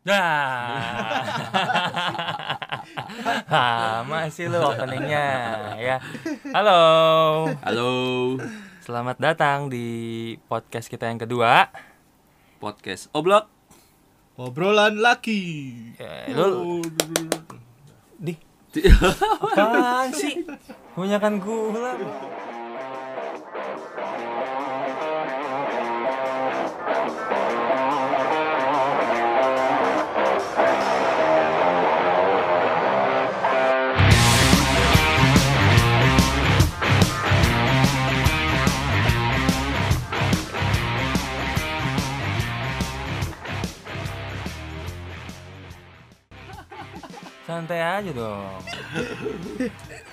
Nah, lama sih lu openingnya ya. Halo, Halo, selamat datang di podcast kita yang kedua. podcast Oblok. Obrolan laki. Ya, lu di apaan sih? Kebanyakan gula. Santai aja dong.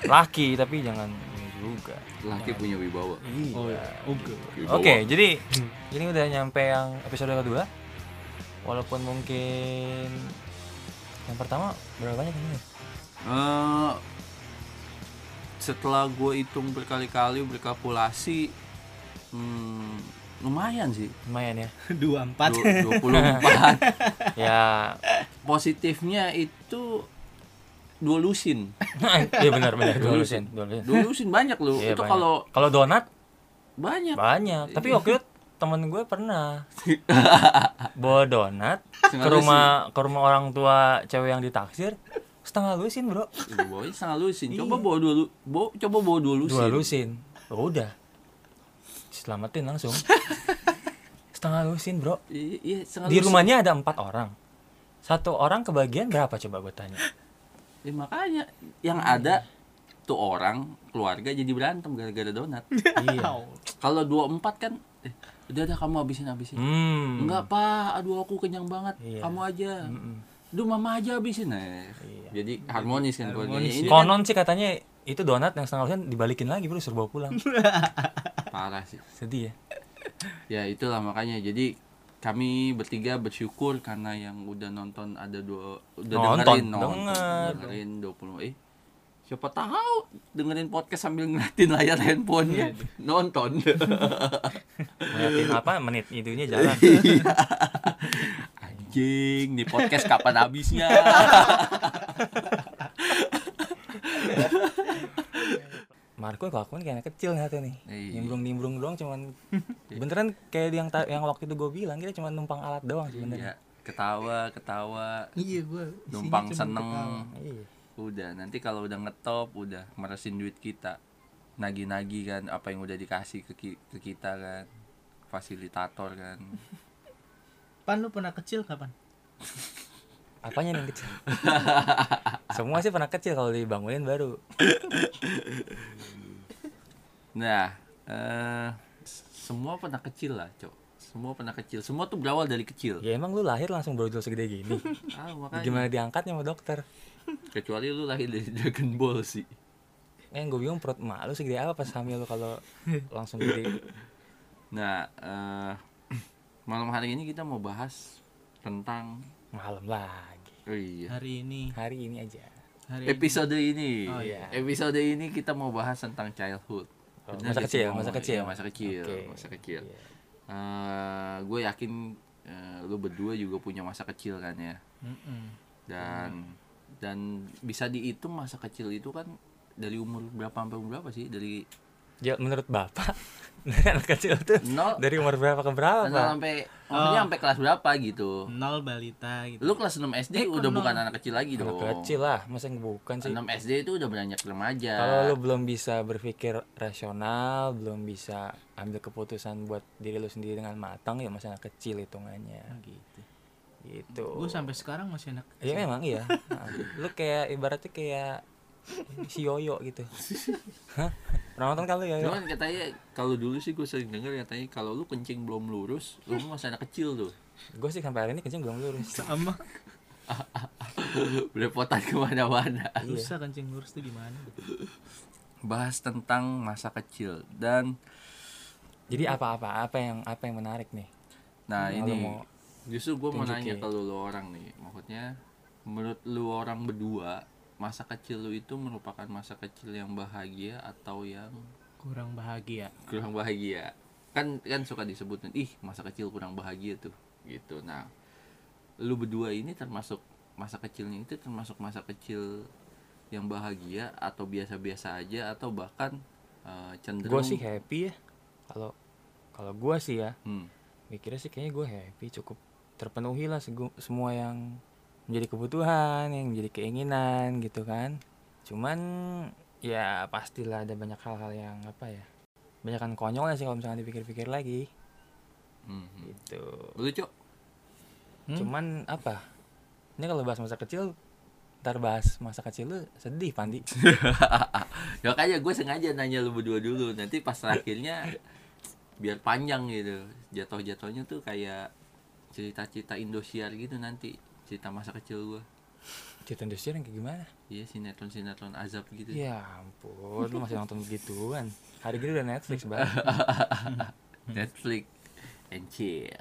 Laki tapi jangan ini juga. Laki punya wibawa. Iya. Oh, iya. oke. Wibawa. Oke, jadi ini udah nyampe yang episode kedua. Walaupun mungkin yang pertama berapa banyak ini? Eh, setelah gue hitung berkali-kali berkalkulasi, hmm, lumayan sih. Lumayan ya. Dua empat. Du- 24. ya, Positifnya itu dua lusin. iya benar benar. Dua lusin, dua lusin. Dua lusin banyak loh. Iya, itu kalau kalau donat? Banyak. banyak, tapi waktu itu temen gue pernah bawa donat Setengah ke rumah ke rumah orang tua cewek yang ditaksir. Setengah lusin bro. Iya, bawa setengah lusin. Coba bawa dua lu- bawa, coba bawa dua lusin. dua lusin. Oh, udah. Selamatin langsung. Setengah lusin bro. Iya, iya, setengah di lusin. rumahnya ada empat orang. Satu orang kebagian berapa coba gue tanya Ya makanya yang ada tuh orang keluarga jadi berantem gara-gara donat. iya Kalau dua empat kan, eh, udah dah kamu habisin habisin. hmm Enggak pak, aduh aku kenyang banget. Iya. Kamu aja. Mm-mm. Duh mama aja habisin. Nah, Iya. Jadi harmonis kan keluarganya. Harmonis, Ini konon sih katanya itu donat yang setengah lusin dibalikin lagi bro suruh bawa pulang parah sih. sedih ya Ya itulah makanya. Jadi kami bertiga bersyukur karena yang udah nonton ada dua udah Nonton, dengerin nonton, denger. dengerin 20 eh siapa tahu dengerin podcast sambil ngeliatin layar handphonenya nonton. Ngeliatin apa? Menit itunya jalan. Anjing nih podcast kapan habisnya Marco kelakuan kayak anak kecil nih nih Iya. nimbrung-nimbrung doang cuman beneran kayak yang ta- yang waktu itu gue bilang kita cuma numpang alat doang Iya, sebenarnya ketawa ketawa Iya gua. isinya numpang seneng ketawa. iya udah nanti kalau udah ngetop udah meresin duit kita nagi-nagi kan apa yang udah dikasih ke, ki- ke kita kan fasilitator kan Pan lu pernah kecil kapan? apanya yang kecil? Semua sih pernah kecil kalau dibangunin baru. Nah eh semua pernah kecil lah cok. Semua pernah kecil. Semua tuh berawal dari kecil. Ya emang lu lahir langsung brojol segede gini. Ah makanya. Gimana diangkatnya sama dokter? Kecuali lu lahir dari Dragon Ball sih. Eh gue bingung perut emak lu segede apa pas hamil lu kalau langsung gede. Nah eh malam hari ini kita mau bahas tentang malam lagi oh iya Hari ini. hari ini aja Hari episode ini Oh, iya. episode ini kita mau bahas tentang childhood Oh, Bener masa sih kecil, masa kecil. Iya, masa kecil Oke. masa kecil Iya. gue yakin eh, lu berdua juga punya masa kecil kan ya Mm-mm. dan dan bisa dihitung masa kecil itu kan dari umur berapa sampai umur berapa sih dari ya menurut bapak anak kecil tuh. Nol. Dari umur berapa ke berapa? Nol sampai maksudnya sampai kelas berapa gitu? Nol balita gitu. lu kelas 6 SD Eh, udah nol? bukan anak kecil lagi dong. anak kecil lah masa yang bukan sih? 6 SD itu udah beranjak remaja. Kalau lu belum bisa berpikir rasional belum bisa ambil keputusan buat diri lu sendiri dengan matang ya masih anak kecil hitungannya. Gitu. gitu. Gue sampai sekarang masih anak ya memang iya. Nah, lu kayak ibaratnya kayak si yoyo gitu. Hah? pernah nonton kali ya cuman katanya kalau dulu sih gue sering denger katanya kalau lu kencing belum lurus lu masih anak kecil tuh. Gue sih sampai hari ini kencing belum lurus. Sama. belepotan ke mana-mana. Iya. Susah kencing lurus tuh gimana? bahas tentang masa kecil. Dan jadi apa-apa apa yang apa yang menarik nih? Nah ini mau justru gue mau nanya ke lu, lu orang nih. Maksudnya menurut lu orang berdua masa kecil lu itu merupakan masa kecil yang bahagia atau yang Kurang bahagia. kurang bahagia kan kan suka disebutin ih masa kecil kurang bahagia tuh gitu nah lu berdua ini termasuk masa kecilnya itu termasuk masa kecil yang bahagia atau biasa-biasa aja atau bahkan eh, cenderung gue sih happy ya kalau kalau gue sih ya Hmm. mikirnya sih kayaknya gue happy cukup terpenuhi lah semua yang menjadi kebutuhan yang menjadi keinginan gitu kan. Cuman ya pastilah ada banyak hal-hal yang apa ya banyak kan konyolnya sih kalau misalnya dipikir-pikir lagi. Hmm. gitu. Lu cok Hmm? cuman apa? Ini kalau bahas masa kecil ntar bahas masa kecil lu sedih Pandi. Ya makanya gue sengaja nanya lu berdua dulu. Nanti pas terakhirnya biar panjang gitu. Jatuh-jatuhnya tuh kayak cerita-cerita Indosiar gitu nanti cerita masa kecil gue cerita Indosiar yang kayak gimana? Iya sinetron sinetron azab gitu. Ya ampun lu masih nonton begituan. Hari gini udah Netflix banget Netflix. And chill.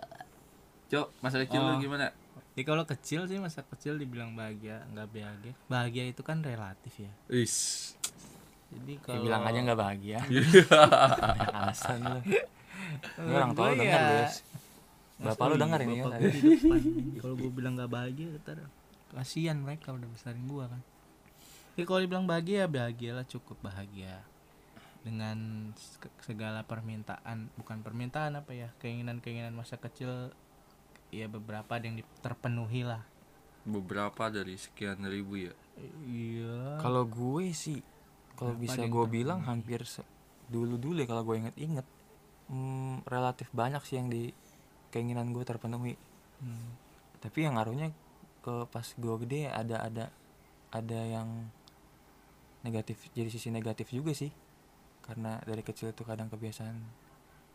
Cok masa kecil lu Oh. gimana? Jadi kalau kecil sih masa kecil dibilang bahagia, nggak bahagia. Bahagia itu kan relatif ya. Is. Jadi Ya, kalau bilang aja nggak bahagia. Alasan lu. Orang tua lu Gua denger ya- bapak lu denger ini ya. Kalau gue bilang nggak bahagia, ntar kasihan mereka udah besarin gua kan. Jadi kalau dibilang bahagia, bahagialah cukup bahagia dengan se- segala permintaan, bukan permintaan apa ya, keinginan-keinginan masa kecil ya beberapa ada yang terpenuhi lah. beberapa dari sekian ribu ya Iya. kalau gue sih kalau bisa gue terpenuhi? bilang hampir dulu dulu ya kalau gue inget-inget hmm, relatif banyak sih yang di keinginan gue terpenuhi. Hmm. tapi yang ngaruhnya ke pas gue gede ada ada ada yang negatif jadi sisi negatif juga sih. Karena dari kecil tuh kadang kebiasaan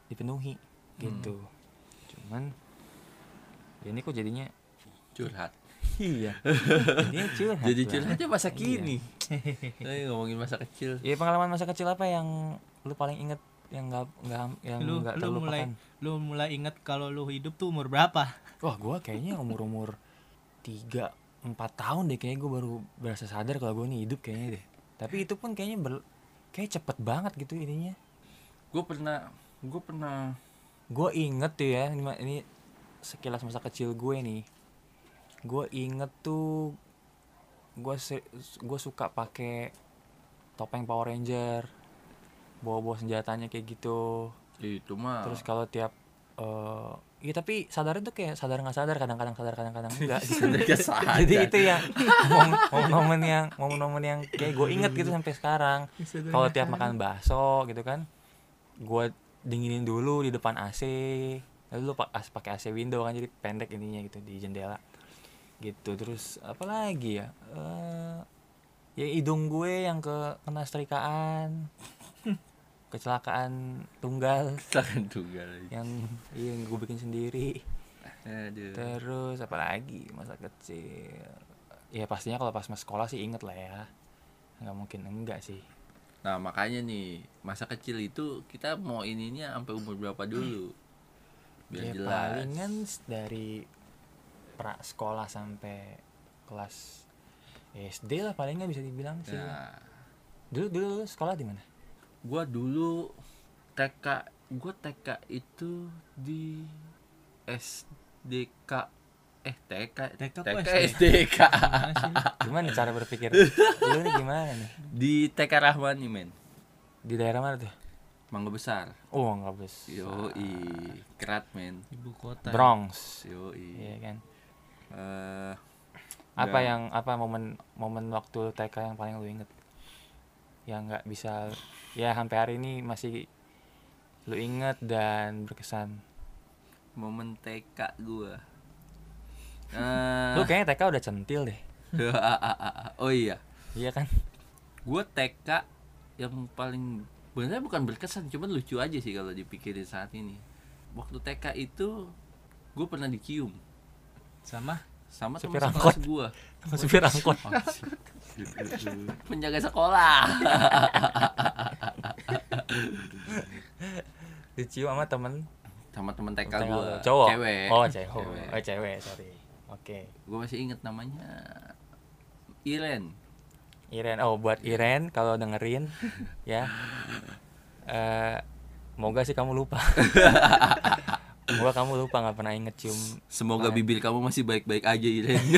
dipenuhi gitu. Cuman ya ini kok jadinya curhat. Iya. Jadinya curhat jadi curhatnya masa Iya. kini. Eh, ngomongin masa kecil. Ya pengalaman masa kecil apa yang lu paling inget yang nggak nggak yang Lu- nggak lu mulai- terlupakan Lu mulai inget kalau lu hidup tuh umur berapa? wah gue kayaknya umur umur tiga empat tahun deh kayaknya gue baru berasa sadar kalau gue nih hidup kayaknya deh. Tapi itu pun kayaknya ber, kayak cepet banget gitu ininya. Gue pernah gue pernah gue inget tuh ya ini sekilas masa kecil gue nih gue inget tuh gue gue suka pakai topeng Power Ranger bawa bawa senjatanya kayak gitu itu mah terus kalau tiap eh Iya tapi sadar itu kayak sadar nggak sadar kadang-kadang sadar kadang-kadang enggak gitu. Jadi itu yang momen- momen-momen yang momen-momen yang kayak gue inget gitu sampai sekarang. Kalau tiap makan bakso gitu kan, gue dinginin dulu di depan AC, lalu lu pakai AC window kan jadi pendek ininya gitu di jendela. Gitu terus apa lagi ya? Eh ya hidung gue yang ke kena setrikaan. Kecelakaan tunggal. Tangan tunggal yang iya, yang gue bikin sendiri. Aduh. Terus apa lagi masa kecil? Ya pastinya kalau pas mas sekolah sih inget lah ya. Nggak mungkin enggak sih. Nah makanya nih masa kecil itu kita mau ininya sampai umur berapa dulu? Biar ya jelas. palingan dari pra sekolah sampai kelas SD lah palingnya bisa dibilang sih. Nah. Dulu dulu lu sekolah di mana gua dulu TK gua TK itu di SDK eh TK TK TK SD? SDK Gimana cara berpikir? Lu nih gimana nih? Di TK Rahmani men. Di daerah mana tuh? Mangga Besar. Oh nggak bes. Yo kerat men. Ibu kota. Bronx. Yo iya kan? Eh apa Dan- yang apa momen momen waktu TK yang paling lu inget yang nggak bisa. Ya sampai hari ini masih lu inget dan berkesan. Momen TK gua. Eh lu kayaknya TK udah centil deh. Oh iya. Iya kan? Gue TK yang paling sebenarnya bukan berkesan cuman lucu aja sih kalau dipikirin saat ini. Waktu TK itu gue pernah dicium. Sama? Sama teman Supir sekelas angkot. gue supir angkot penjaga sekolah. Dicium sama temen. Sama temen TK gue cowok? Cewek. Oh cewek. Cewek. oh cewek sorry. Oke. Gue masih inget namanya Iren. Iren. Oh buat Iren kalau dengerin ya. Eh moga sih kamu lupa Semoga kamu lupa nggak pernah inget cium. Semoga bibir kamu masih baik-baik aja Iren.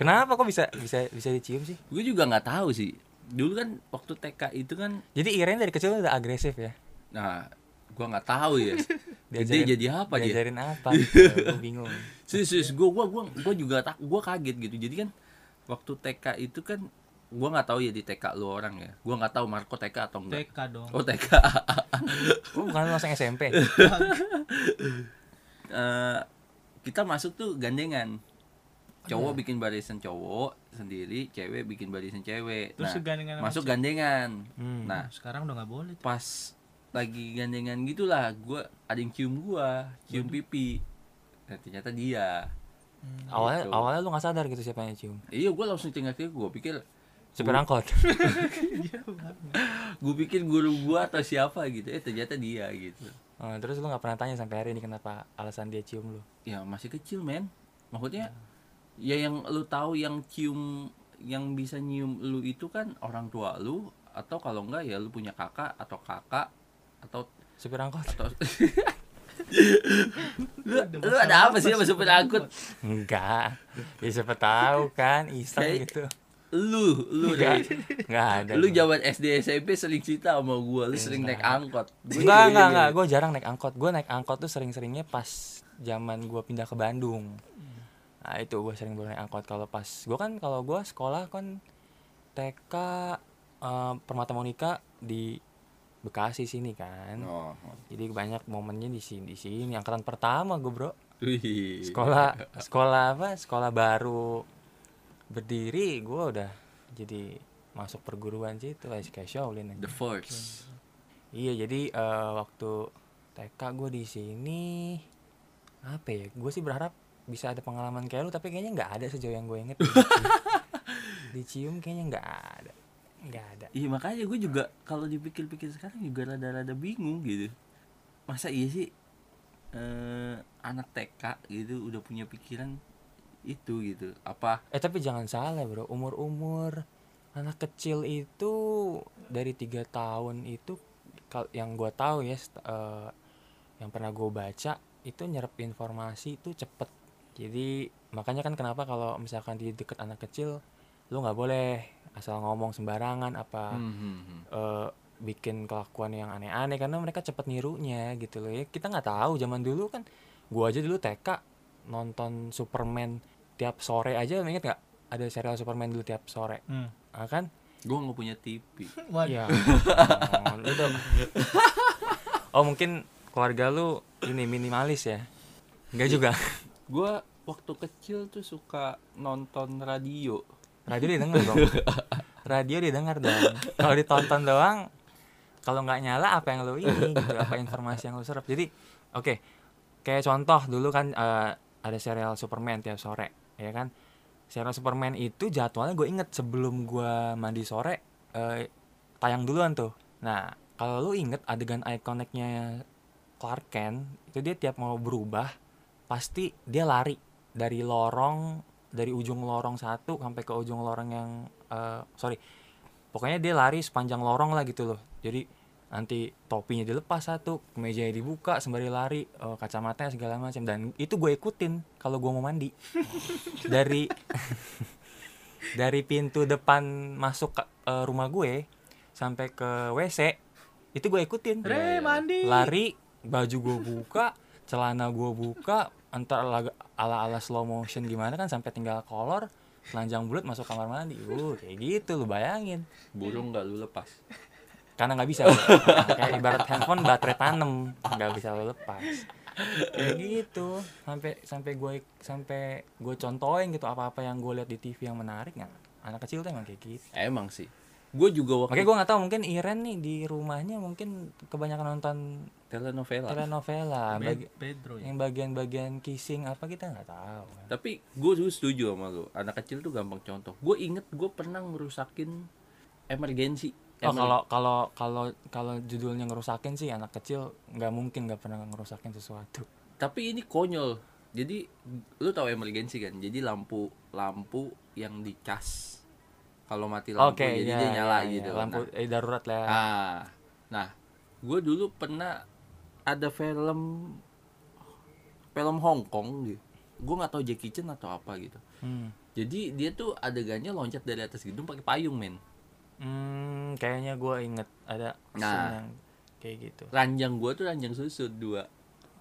Kenapa kok bisa bisa bisa dicium sih? gue juga nggak tahu sih. Dulu kan waktu TK itu kan, Jadi Iren dari kecil udah agresif ya. nah gue nggak tahu ya. Diajarin- jadi apa dia? Diajarin apa? Gue bingung. Serius, gue gua gua gua juga tak gua kaget gitu. Jadi kan waktu TK itu kan gua nggak tahu ya di TK lu orang ya. Gua nggak tahu Marco TK atau enggak. TK dong Oh TK. Oh, bukan langsung SMP. Eh, kita masuk tuh gandengan. Cowok bikin barisan cowok sendiri, cewek bikin barisan cewek. Terus Nah, gandengan masuk cewek. gandengan. Hmm. Nah, sekarang udah nggak boleh tuh. pas lagi gandengan gitulah, gua ada yang cium gua, cium pipi. Nah, ternyata dia. awalnya Gitu. awalnya lu nggak sadar gitu siapa yang cium. Iya, gua langsung tinggal-tinggal gua pikir Supir angkot. gue pikir guru gua atau siapa gitu eh ternyata dia gitu Oh, terus lu nggak pernah tanya sampai hari ini kenapa alasan dia cium lu? ya masih kecil men maksudnya ya yang lu tahu yang cium yang bisa nyium lu itu kan orang tua lu atau kalau enggak ya lu punya kakak atau kakak atau Supir angkot. atau lu, lu ada apa sih sama supir angkut Enggak. Ya siapa tahu kan iseng gitu. Lu lu Enggak. dari Enggak ada. lu gua. zaman SD SMP sering cerita sama gua lu sering naik angkot Gua enggak, gitu. enggak. Gue jarang naik angkot. Gue naik angkot tuh sering-seringnya pas zaman gue pindah ke Bandung. Nah itu gue sering boleh naik angkot. Kalau pas gue kan kalau gue sekolah kan TK eh, Permata Monika di Bekasi sini kan. oh Jadi banyak momennya di sini di sini. Angkatan pertama gue bro. wih Sekolah sekolah apa? Sekolah baru berdiri gue udah jadi masuk perguruan situ kayak Shaolin aja. the first Iya jadi eh, waktu TK gue di sini apa ya? Gue sih berharap bisa ada pengalaman kayak lu tapi kayaknya nggak ada sejauh yang gue inget. Dicium kayaknya nggak ada, nggak ada. Iya makanya gue juga kalau dipikir-pikir sekarang juga rada-rada bingung gitu. Masa iya sih eh anak TK gitu udah punya pikiran itu gitu. Apa Eh tapi jangan salah bro, umur umur anak kecil itu dari tiga tahun itu yang gue tahu ya, eh, yang pernah gue baca itu nyerap informasi itu cepet. Jadi makanya kan kenapa kalau misalkan di deket anak kecil lu nggak boleh asal ngomong sembarangan apa Hmm, hmm, eh, bikin kelakuan yang aneh-aneh karena mereka cepet nirunya gitu loh ya kita nggak tahu zaman dulu kan gua aja dulu TK nonton Superman tiap sore aja lu inget nggak? Ada serial Superman dulu tiap sore. Hmm. ah, kan? Gue nggak punya TV. Waduh. ya udah- oh mungkin keluarga lu ini minimalis ya? Enggak juga? Gue waktu kecil tuh suka nonton radio. radio didengar dong. Radio didengar dong. Kalau ditonton doang kalau nggak nyala apa yang lu ini gitu? Apa informasi yang lu serap? Jadi oke. Kayak contoh dulu kan eh, ada serial Superman tiap sore ya kan? Serial Superman itu jadwalnya gue inget sebelum gue mandi sore eh, tayang duluan tuh. Nah kalau lu inget adegan ikoniknya Clark Kent itu dia tiap mau berubah pasti dia lari dari lorong dari ujung lorong satu sampai ke ujung lorong yang eh, sorry pokoknya dia lari sepanjang lorong lah gitu loh. Jadi nanti topinya dilepas satu kemejanya dibuka sembari lari eh, kacamatanya segala macam. Dan itu gue ikutin kalau gue mau mandi. Dari dari pintu depan masuk ke eh, rumah gue sampai ke WC itu gue ikutin. Re mandi. lari baju gue buka celana gue buka entar ala ala slow motion gimana kan sampai tinggal kolor telanjang bulat masuk kamar mandi. Uh kayak gitu lu bayangin. Burung nggak lu lepas. Karena nggak bisa kayak ibarat handphone baterai tanem nggak bisa lu lepas kayak gitu sampai sampai gue sampai gue contohin gitu apa apa yang gue lihat di TV yang menarik nggak anak kecil tuh emang kayak gitu Emang sih. Gue juga waktu makanya gue nggak tahu mungkin Iren nih di rumahnya mungkin kebanyakan nonton telenovela. telenovela bagi- Pedro ya. yang bagian-bagian kissing apa kita nggak tahu. Tapi gue dulu setuju sama lu. Anak kecil tuh gampang contoh. Gue inget gue pernah ngerusakin emergensi. Oh kalau kalau kalau kalau judulnya ngerusakin sih anak kecil nggak mungkin nggak pernah ngerusakin sesuatu. Tapi ini konyol. Jadi lu tahu emergensi kan? Jadi lampu lampu yang dicas. Kalau mati lampu Oke, jadi iya, dia nyala iya, gitu. iya. Lampu Nah, eh, darurat lah. ah, nah gue dulu pernah ada film film Hong Kong gitu gue nggak tahu Jackie Chan atau apa gitu Hmm. jadi dia tuh adegannya loncat dari atas gedung pakai payung men Hmm, kayaknya gue inget ada Nah. yang kayak gitu. ranjang gue tuh ranjang susut dua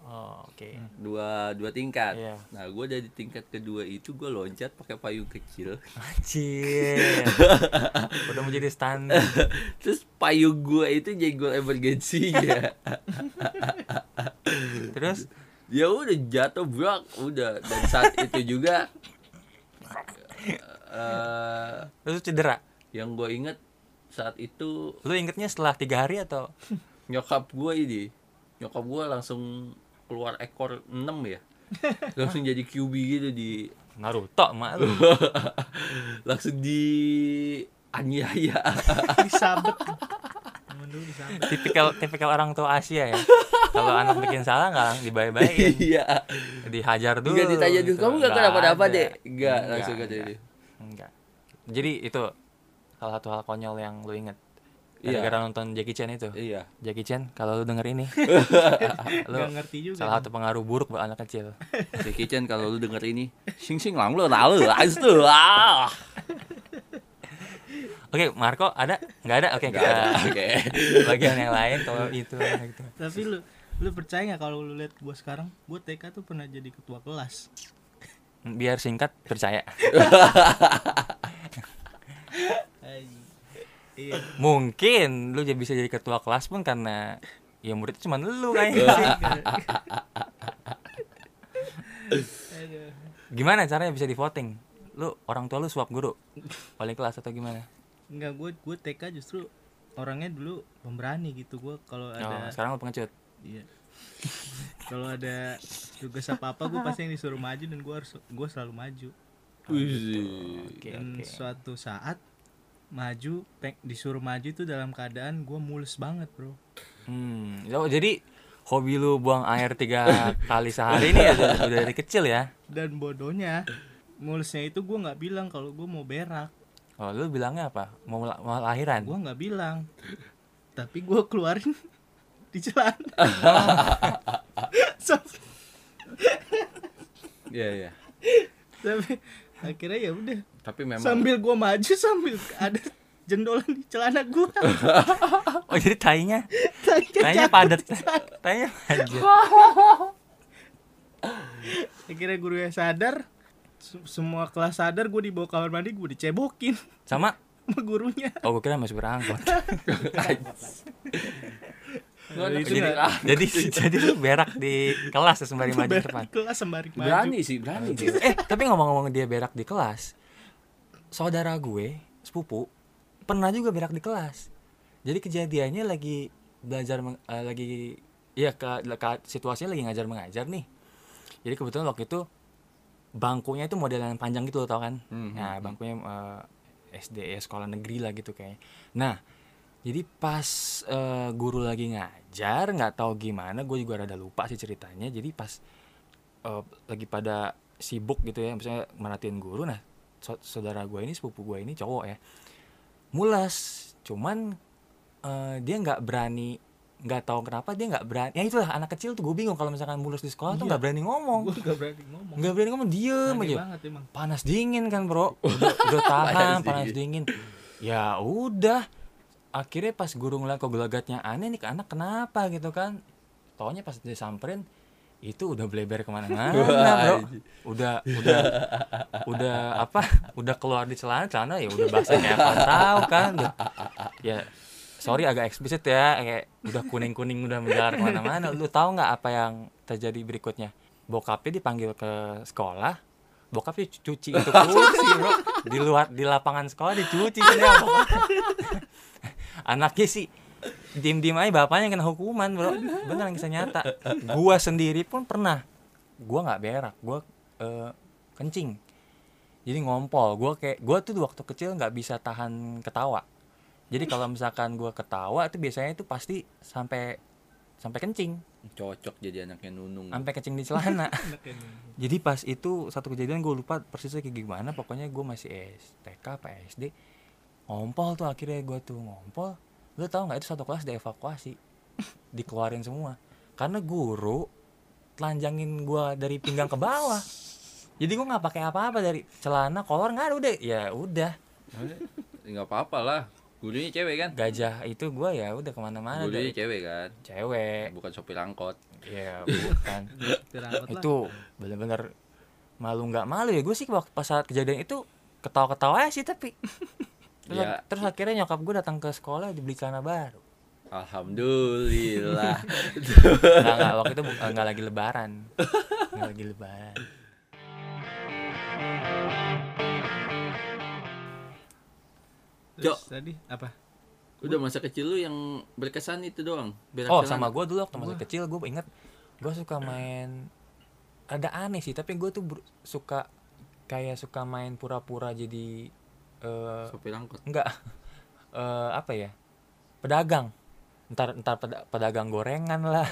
Oh, oke. dua dua tingkat Iya. nah gue dari tingkat kedua itu gue loncat pakai payung kecil Anjir. Udah menjadi standar. terus payung gue itu jenggol emergency ya Terus ya udah jatuh brak udah dan saat itu juga eh terus cedera. yang gue inget saat itu Lu ingetnya setelah tiga hari atau? nyokap gue ini nyokap gue langsung keluar ekor 6 ya langsung jadi QB gitu di Naruto mak lu. langsung di aniaya disabet tipikal tipikal orang tua Asia ya. Kalau anak bikin salah nggak dibaik-baikin, iya dihajar dulu. Enggak ditanya dulu gitu. kamu gak Nggak kenapa-napa ada. deh enggak langsung enggak. dia Enggak. Jadi itu salah satu hal konyol yang lu inget. Iya. Gara-gara nonton Jackie Chan itu. iya Jackie Chan, kalau lu denger ini, lu Gak ngerti juga salah satu pengaruh buruk buat anak kecil. si Kitchen kalau lu denger ini sing sing lang lu lalu tuh ah Oke, Marco ada? Nggak ada? Oke, Nggak kita oke. bagian yang lain kalau itu gitu. Tapi lu lu percaya nggak kalau lu lihat gua sekarang gua TK tuh pernah jadi ketua kelas Biar singkat percaya. Iya Mungkin lu jadi bisa jadi ketua kelas pun karena ya murid cuma lu kayaknya. Gimana caranya bisa di voting? Lu orang tua lu suap guru? Wali kelas atau gimana? Enggak, gue gue TK justru orangnya dulu pemberani gitu gue kalau Oh, ada sekarang lu pengecut. iya kalau ada tugas apa apa gue pasti yang disuruh maju dan gue harus gue selalu maju Oke, dan oke. suatu saat maju peng- disuruh maju itu dalam keadaan gue mulus banget bro Hmm, oh, jadi hobi lu buang air tiga kali sehari ini ya udah, dari kecil ya? dan bodohnya mulusnya itu gue nggak bilang kalau gue mau berak Oh, lu bilangnya apa? Mau, mau lahiran? gue nggak bilang tapi gue keluarin di celana Sam- iya iya tapi akhirnya ya udah. Tapi memang sambil gue maju sambil ada jendolan di celana gue Oh, jadi tainya? Tainya padat. tainya padat. akhirnya gurunya sadar se- semua kelas sadar gue dibawa kamar mandi gue dicebokin. Sama? Sama gurunya. Oh, gue kira masih berangkut. Itu ah. jadi jadi lu berak di kelas ya sembari maju ke Berak depan. di kelas sembari maju berani sih berani dia Eh, tapi ngomong-ngomong dia berak di kelas, saudara gue, sepupu, pernah juga berak di kelas. Jadi kejadiannya lagi belajar meng- eh, lagi ya ke, ke- situasinya lagi ngajar mengajar nih. Jadi kebetulan waktu itu bangkunya itu model yang panjang gitu tau kan? Mhm. Nah, bangkunya eh, SD ya sekolah negeri lah gitu kayak. Nah, jadi pas eh, guru lagi ngajar nggak tahu gimana, gue juga rada lupa sih ceritanya. Jadi pas eh, lagi pada sibuk gitu ya misalnya merhatiin guru nah sau- saudara gue ini sepupu gue ini cowok ya mulas cuman eh, dia nggak berani nggak tahu kenapa dia nggak berani. Ya itulah anak kecil tuh gue bingung kalau misalkan mulus di sekolah tuh Iya. nggak berani ngomong. Gue gak berani ngomong. Nggak berani ngomong diem Aneh aja. banget emang. Panas dingin kan bro. Udah, udah tahan Panas panas dingin. Ya udah akhirnya pas guru ngeliat kok gelagatnya aneh nih ke anak kenapa gitu kan? Taunya pas disamperin itu udah bleber ke mana-mana bro. udah udah udah apa? Udah keluar di celana celana ya udah basah kayak apa tahu kan? Udah, ya sorry agak eksplisit ya kayak udah kuning kuning udah menjalar ke mana-mana. Lu tahu nggak apa yang terjadi berikutnya? Bokapnya dipanggil ke sekolah bokapnya cu- cuci itu kursi bro. Di luar di lapangan sekolah dicuci bokapnya. Anaknya sih diem diem aja bapaknya yang kena hukuman bro. Beneran kisah nyata. Gua sendiri pun pernah gua nggak berak gua eh, kencing. Jadi ngompol gua kayak gua tuh waktu kecil nggak bisa tahan ketawa. Jadi kalau misalkan gua ketawa itu biasanya itu pasti sampai sampai kencing. Cocok jadi anaknya nunung. Sampai kencing di celana. Jadi pas itu satu kejadian gue lupa persisnya kayak gimana. Pokoknya gue masih STK apa SD ngompol tuh akhirnya gue tuh ngompol. Lu tau nggak itu satu kelas dievakuasi. Dikeluarin semua. Karena guru telanjangin gua dari pinggang ke bawah. Jadi gua nggak pakai apa-apa dari celana kolor nggak ada udah. Ya udah. Nggak apa-apa lah. Gurunya cewek kan? Gajah itu gua ya udah ke mana-mana gurunya dari cewek kan? Cewek. Bukan sopir angkot. Ya bukan. Itu bener-bener malu nggak malu ya. Gue sih waktu pas saat kejadian itu ketawa-ketawa sih tapi terus, Ya. terus akhirnya nyokap gue datang ke sekolah dibeli celana baru. Alhamdulillah. Nggak nggak waktu itu nggak lagi lebaran. Nggak lagi lebaran. Terus tadi apa? udah masa kecil lu yang berkesan itu doang berak oh sama gue dulu waktu masih kecil gue inget gue suka main ada aneh sih tapi gue tuh suka kayak suka main pura-pura jadi eh sopir angkot. enggak. Eh apa ya? Pedagang. Ntar ntar peda- pedagang gorengan lah.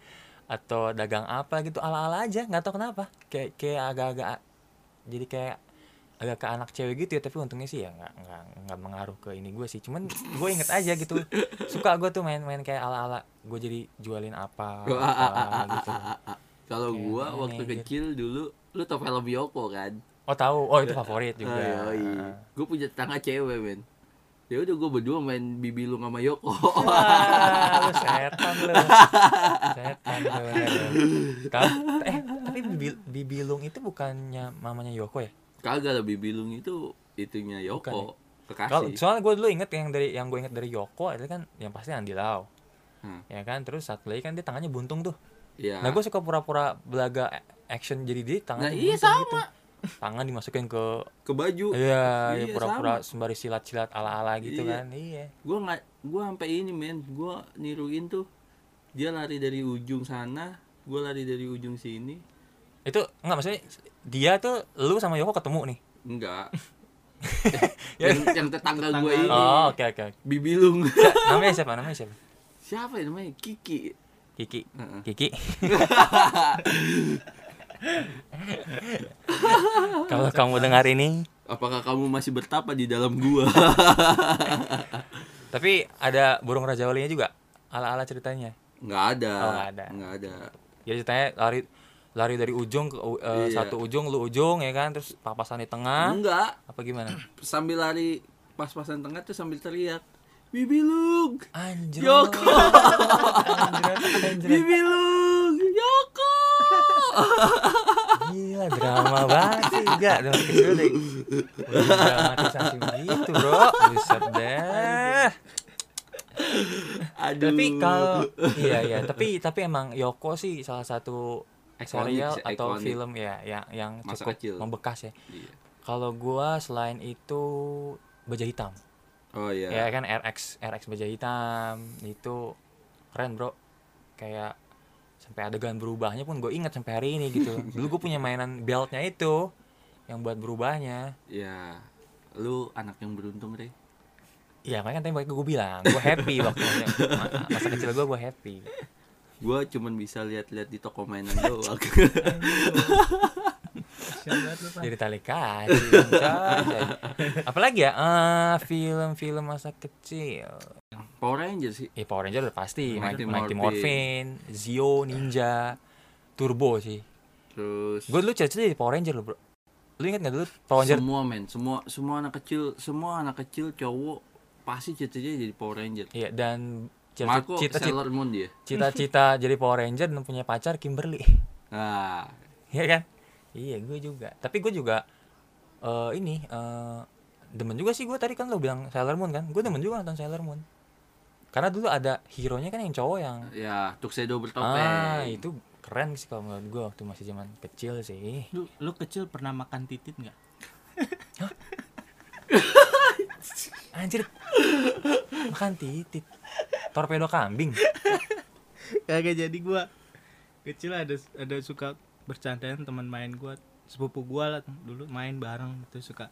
Atau dagang apa gitu. Ala ala aja nggak tahu kenapa. Kayak kayak agak-agak jadi kayak agak ke anak cewek gitu ya tapi untungnya sih ya nggak nggak nggak mengaruh ke ini gue sih. Cuman gue inget aja gitu. Suka gue tuh main-main kayak ala ala gue jadi jualin apa, gitu. kalau aneh waktu kecil dulu lu tau film Yoko kan oh tahu oh itu favorit juga iya. gue punya tetangga cewek men ya udah gue berdua main bibilung sama Yoko Wah, lu setan lu. Setan lu. Tahu- eh, tapi Bibi- Bibilung itu bukannya mamanya Yoko ya? kagak lah bibilung itu itunya Yoko Kalau kekasih soalnya gue dulu inget yang dari yang gue inget dari Yoko itu kan yang pasti Andi Lau. Hmm. Ya kan, terus satu lagi kan dia tangannya buntung tuh. Iya. Nah, gue suka pura-pura belaga action jadi dia Nah, tangannya iya buntung gitu. Tangan dimasukin ke ke baju iya, Iya, ya pura-pura sembari silat-silat ala-ala gitu Iya. kan. Iya. gua nggak gua sampai ini men gua niruin tuh dia lari dari ujung sana gua lari dari ujung sini Itu enggak maksudnya dia tuh lu sama Yoko ketemu nih. enggak Ya. yang, yang tetangga Tetangga gue ini Oh, oke oke. bibilung Siapa- namanya siapa? Namanya siapa? siapa ya namanya Kiki Kiki. Heeh. Kiki. Kalau kamu dengar ini, apakah kamu masih bertapa di dalam gua tapi ada burung raja walinya juga. Ala-ala ceritanya. nggak ada Oh, nggak ada. nggak ada Jadi ceritanya lari lari dari ujung ke u- eh, Iya. satu ujung lu ujung ya kan, terus papasan di tengah. enggak Apa gimana? sambil lari pas-pasan tengah tuh sambil teriak bibilung Anjir. Yoko. Anjir, anjir. bibilung Yoko Gila drama banget sih Enggak dari kecil udah Udah dramatisasi begitu bro Buset deh aduh Tapi kalau Iya iya Tapi tapi emang Yoko sih salah satu serial atau ikonik. film ya yang yang Masa cukup kecil. membekas ya. Iya. Kalau gua selain itu baja hitam. oh iya Ya kan RX RX baja hitam itu keren bro. Kayak sampai adegan berubahnya pun gue ingat sampai hari ini gitu. Dulu gue punya mainan beltnya itu yang buat berubahnya. ya lu anak yang beruntung deh Iya makanya tadi gue bilang gue happy waktu ma- masa kecil gue gue happy. gua cuman bisa lihat-lihat di toko mainan doang Kasian banget lu, Pak. Jadi tali coy. Apalagi ya eh, film-film masa kecil. Power Ranger sih Ya Power Ranger udah pasti, Mighty Mighty, Morphin. Zio, Ninja, Turbo sih. terus Gue dulu cerita di Power Ranger loh bro. Lu inget gak dulu Power Ranger? semua men semua semua anak kecil semua anak kecil cowok pasti cita-cita jadi Power Ranger Iya dan cita-cita Sailor Moon dia cita-cita jadi Power Ranger dan punya pacar Kimberly. nah Iya kan? Iya gue juga. Tapi gue juga eh ini eh demen juga sih gue tadi kan lo bilang Sailor Moon kan. Gue demen juga nonton Sailor Moon. Karena dulu ada hero-nya kan yang cowok yang ya tuxedo bertopeng ah itu keren sih kalau menurut gue waktu masih zaman kecil sih. Lu, lu kecil pernah makan titit nggak? Anjir. Makan titit. Torpedo kambing. Kagak jadi gua kecil ada ada suka bercandaan teman main gua sepupu gua lah dulu main bareng gitu suka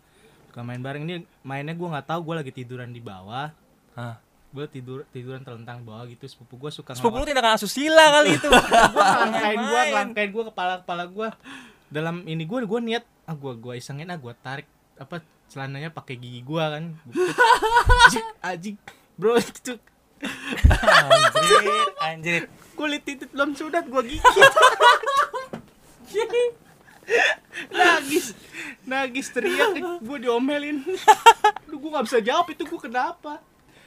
suka main bareng ini mainnya gua nggak tahu gua lagi tiduran di bawah Hah. gua tidur tiduran terlentang bawah gitu sepupu gua suka Sepupu lu tindakan asusila kali itu. gua ngelangkain Main. ngelangkain gua kepala kepala gua dalam ini gua gua niat ah gua gua isengin ah gua tarik apa celananya pakai gigi gua kan Ajik, ajik bro itu anjir, anjir. kulit titit belum sunat gua gigit nangis nangis teriak gue diomelin. Aduh, gue gak bisa jawab itu gue kenapa?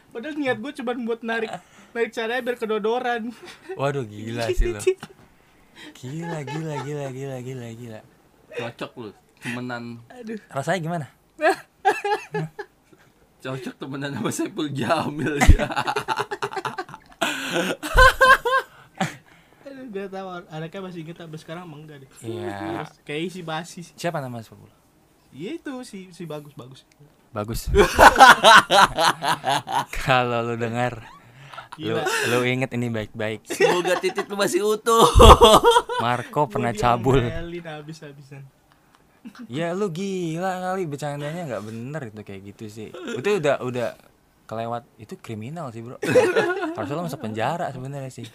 Padahal niat gue cuma buat narik narik caranya biar kedodoran. Waduh gila sih lo. Gila gila gila gila gila gila. cocok lu temenan. Aduh. Rasanya gimana? cocok temenan sama Saiful Jamil ya gak tau anaknya masih inget tapi sekarang emang enggak deh Iya. Kayak si basi sih. Siapa nama sepupu lo? iya itu si si bagus bagus Bagus. Kalau lu dengar, lu, Gila. lu inget ini baik-baik. semoga titik lu masih utuh Marco pernah cabul. habis-habisan Ya lu gila kali bercandanya nggak bener itu kayak gitu sih. Itu udah udah kelewat itu kriminal sih bro. Harusnya lo masuk penjara sebenarnya sih.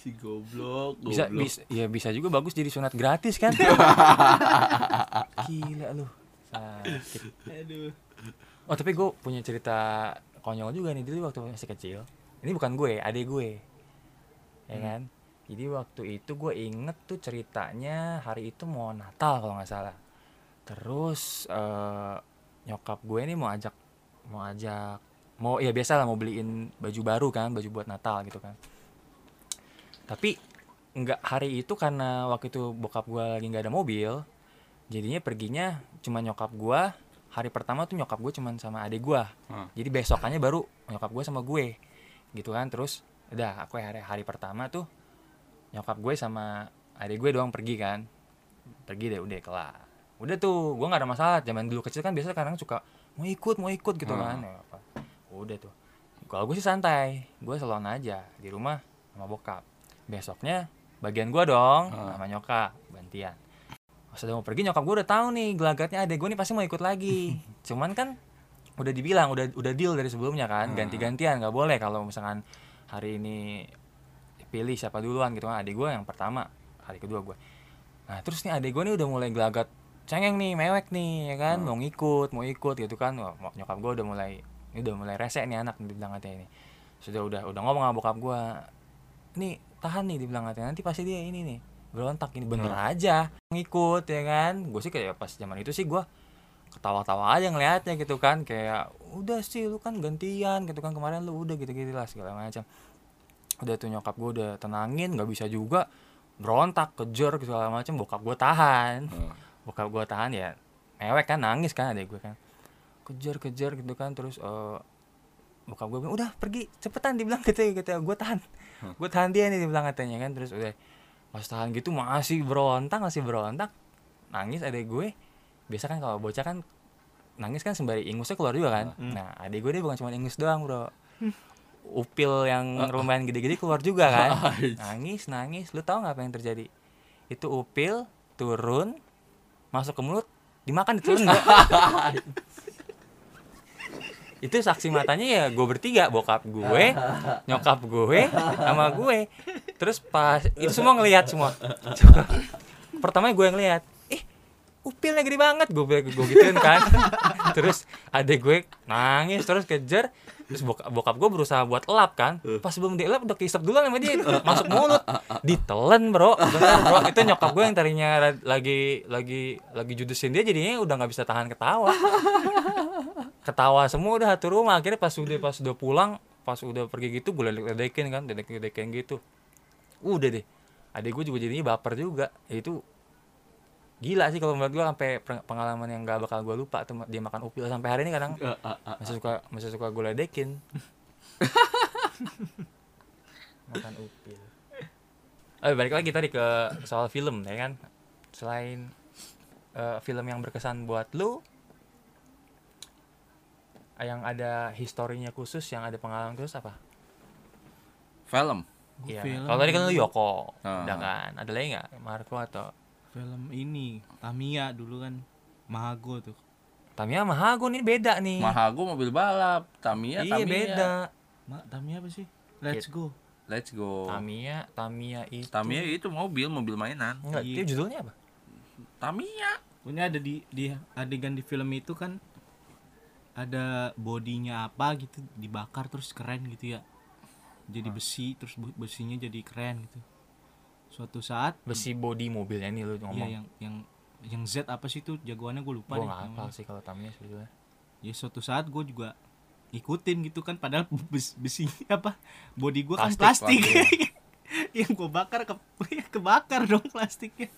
Si goblok Bisa, goblok. bisa ya bisa juga bagus jadi sunat gratis kan. Gila lu. Sakit. aduh Oh tapi gue punya cerita konyol juga nih dulu waktu masih kecil. Ini bukan gue, adik gue, ya kan. Jadi waktu itu gue inget tuh ceritanya hari itu mau Natal kalau nggak salah. Terus eh, nyokap gue ini mau ajak, mau ajak, mau ya biasa lah mau beliin baju baru kan, baju buat Natal gitu kan. Tapi nggak hari itu karena waktu itu bokap gue lagi nggak ada mobil, jadinya perginya cuma nyokap gue hari pertama tuh nyokap gue cuman sama adik gue Hmm. jadi besokannya baru nyokap gue sama gue gitu kan. Terus udah aku hari hari pertama tuh nyokap gue sama adik gue doang pergi kan. Pergi deh udah kelar. Udah tuh gue nggak ada masalah. Zaman dulu kecil kan biasa kadang suka mau ikut mau ikut gitu Hmm. kan. Ya apa. Udah tuh. Kalau gue sih santai. Gue salon aja di rumah sama bokap besoknya bagian gue dong Hmm. sama nyokap gantian pas udah mau pergi nyokap gue udah tahu nih gelagatnya adek gue nih pasti mau ikut lagi cuman kan udah dibilang udah udah deal dari sebelumnya kan Hmm. ganti-gantian nggak boleh kalau misalkan hari ini pilih siapa duluan gitu kan adik gue yang pertama hari kedua gue nah terus nih adik gue nih udah mulai gelagat cengeng nih mewek nih ya kan Hmm. mau ngikut mau ikut gitu kan Wah, nyokap gue udah mulai ini udah mulai rese nih anak dibilang katanya ini sudah udah udah ngomong sama bokap gue nih tahan nih dibilang katanya. Nanti pasti dia ini nih berontak ini. Bener aja ngikut ya kan? Gue sih kayak pas zaman itu sih gue ketawa-tawa aja ngeliatnya gitu kan. Kayak udah sih lu kan gantian gitu kan. Kemarin lu udah gitu-gitu lah segala macam. Udah tuh nyokap gue udah tenangin nggak bisa juga berontak kejar segala macam. Bokap gue tahan. Hmm. bokap gue tahan ya mewek kan nangis kan adek gue kan. Kejar kejar gitu kan. Terus eh bokap gue bilang udah pergi cepetan dibilang gitu gitu. Gue tahan gue tahan dia nih dibilang katanya kan terus udah pas tahan gitu masih berontak masih berontak. Nangis adek gue. Biasa kan kalau bocah kan nangis kan sembari ingusnya keluar juga kan. Nah adek gue dia bukan cuma ingus doang bro. Upil yang lumayan gede-gede keluar juga kan. Nangis nangis. Lu tahu nggak apa yang terjadi? Itu upil turun masuk ke mulut dimakan ditelan gua. Itu saksi matanya ya gue bertiga bokap gue nyokap gue sama gue. Terus pas itu semua ngelihat semua. Pertama gue yang lihat ih upilnya gede banget. Gue gue gituin kan. Terus adek gue nangis terus kejar. Terus bokap, bokap gue berusaha buat elap kan. Pas belum dielap udah keisep duluan sama dia. Masuk mulut. Ditelan bro. Bener bro. Itu nyokap gue yang tadinya lagi lagi lagi judesin dia jadinya udah nggak bisa tahan ketawa ketawa semua udah satu rumah. Akhirnya pas udah pas udah pulang pas udah pergi gitu gue ledek-ledekin kan ledek-ledekin gitu. Udah deh. Adik gue juga jadinya baper juga. Ya itu gila sih kalau menurut gue sampai pengalaman yang gak bakal gue lupa tuh dia makan upil sampai hari ini kadang. Ah, ah. masih suka masih suka gue ledekin. Makan upil. Oh balik lagi tadi ke soal film ya kan. Selain eh, film yang berkesan buat lu yang ada historinya khusus yang ada pengalaman khusus apa film Iya. film. Kalau tadi kan lu Yoko, Ah. udah kan. Ada lagi nggak Marco atau film ini Tamiya dulu kan Mahago tuh Tamiya sama Hago nih beda nih. Mahago mobil balap Tamiya iya Tamiya beda. Ma, Tamiya apa sih Let's go let's go Tamiya, Tamiya itu. Tamiya itu mobil mobil mainan Enggak, Iya. itu judulnya apa? Tamiya Punya ada di di adegan di film itu kan ada bodinya apa gitu dibakar terus keren gitu ya. jadi besi terus besinya jadi keren gitu. Suatu saat besi body mobilnya ini lu ya ngomong. yang yang yang Z apa sih tuh jagoannya gue lupa gue deh nggak hafal sih kalau tamnya sebetulnya. Ya suatu saat gue juga ikutin gitu kan padahal bes, besi apa body gue kan Plastik, plastik. yang gue bakar ke kebakar dong plastiknya.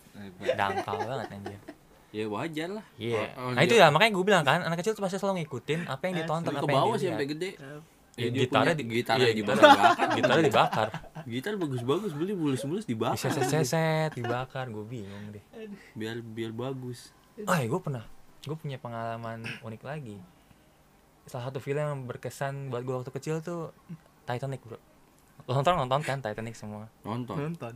Dangkal banget anjir ya wajar lah Iya. Oh, oh, nah itu ya makanya gue bilang kan anak kecil tuh pasti selalu ngikutin apa yang ditonton, ke apa yang bawah sih sampai gede Ya, dia gitarnya di gitarnya iya, juga gitarnya, dibakar. gitarnya dibakar. gitar bagus-bagus beli mulus-mulus dibakar Diseset-seset, dibakar, gue bingung deh. biar biar bagus Oh, ya gue pernah, gue punya pengalaman unik lagi. Salah satu film yang berkesan buat gue waktu kecil tuh Titanic bro. Nonton nonton kan Titanic semua. nonton nonton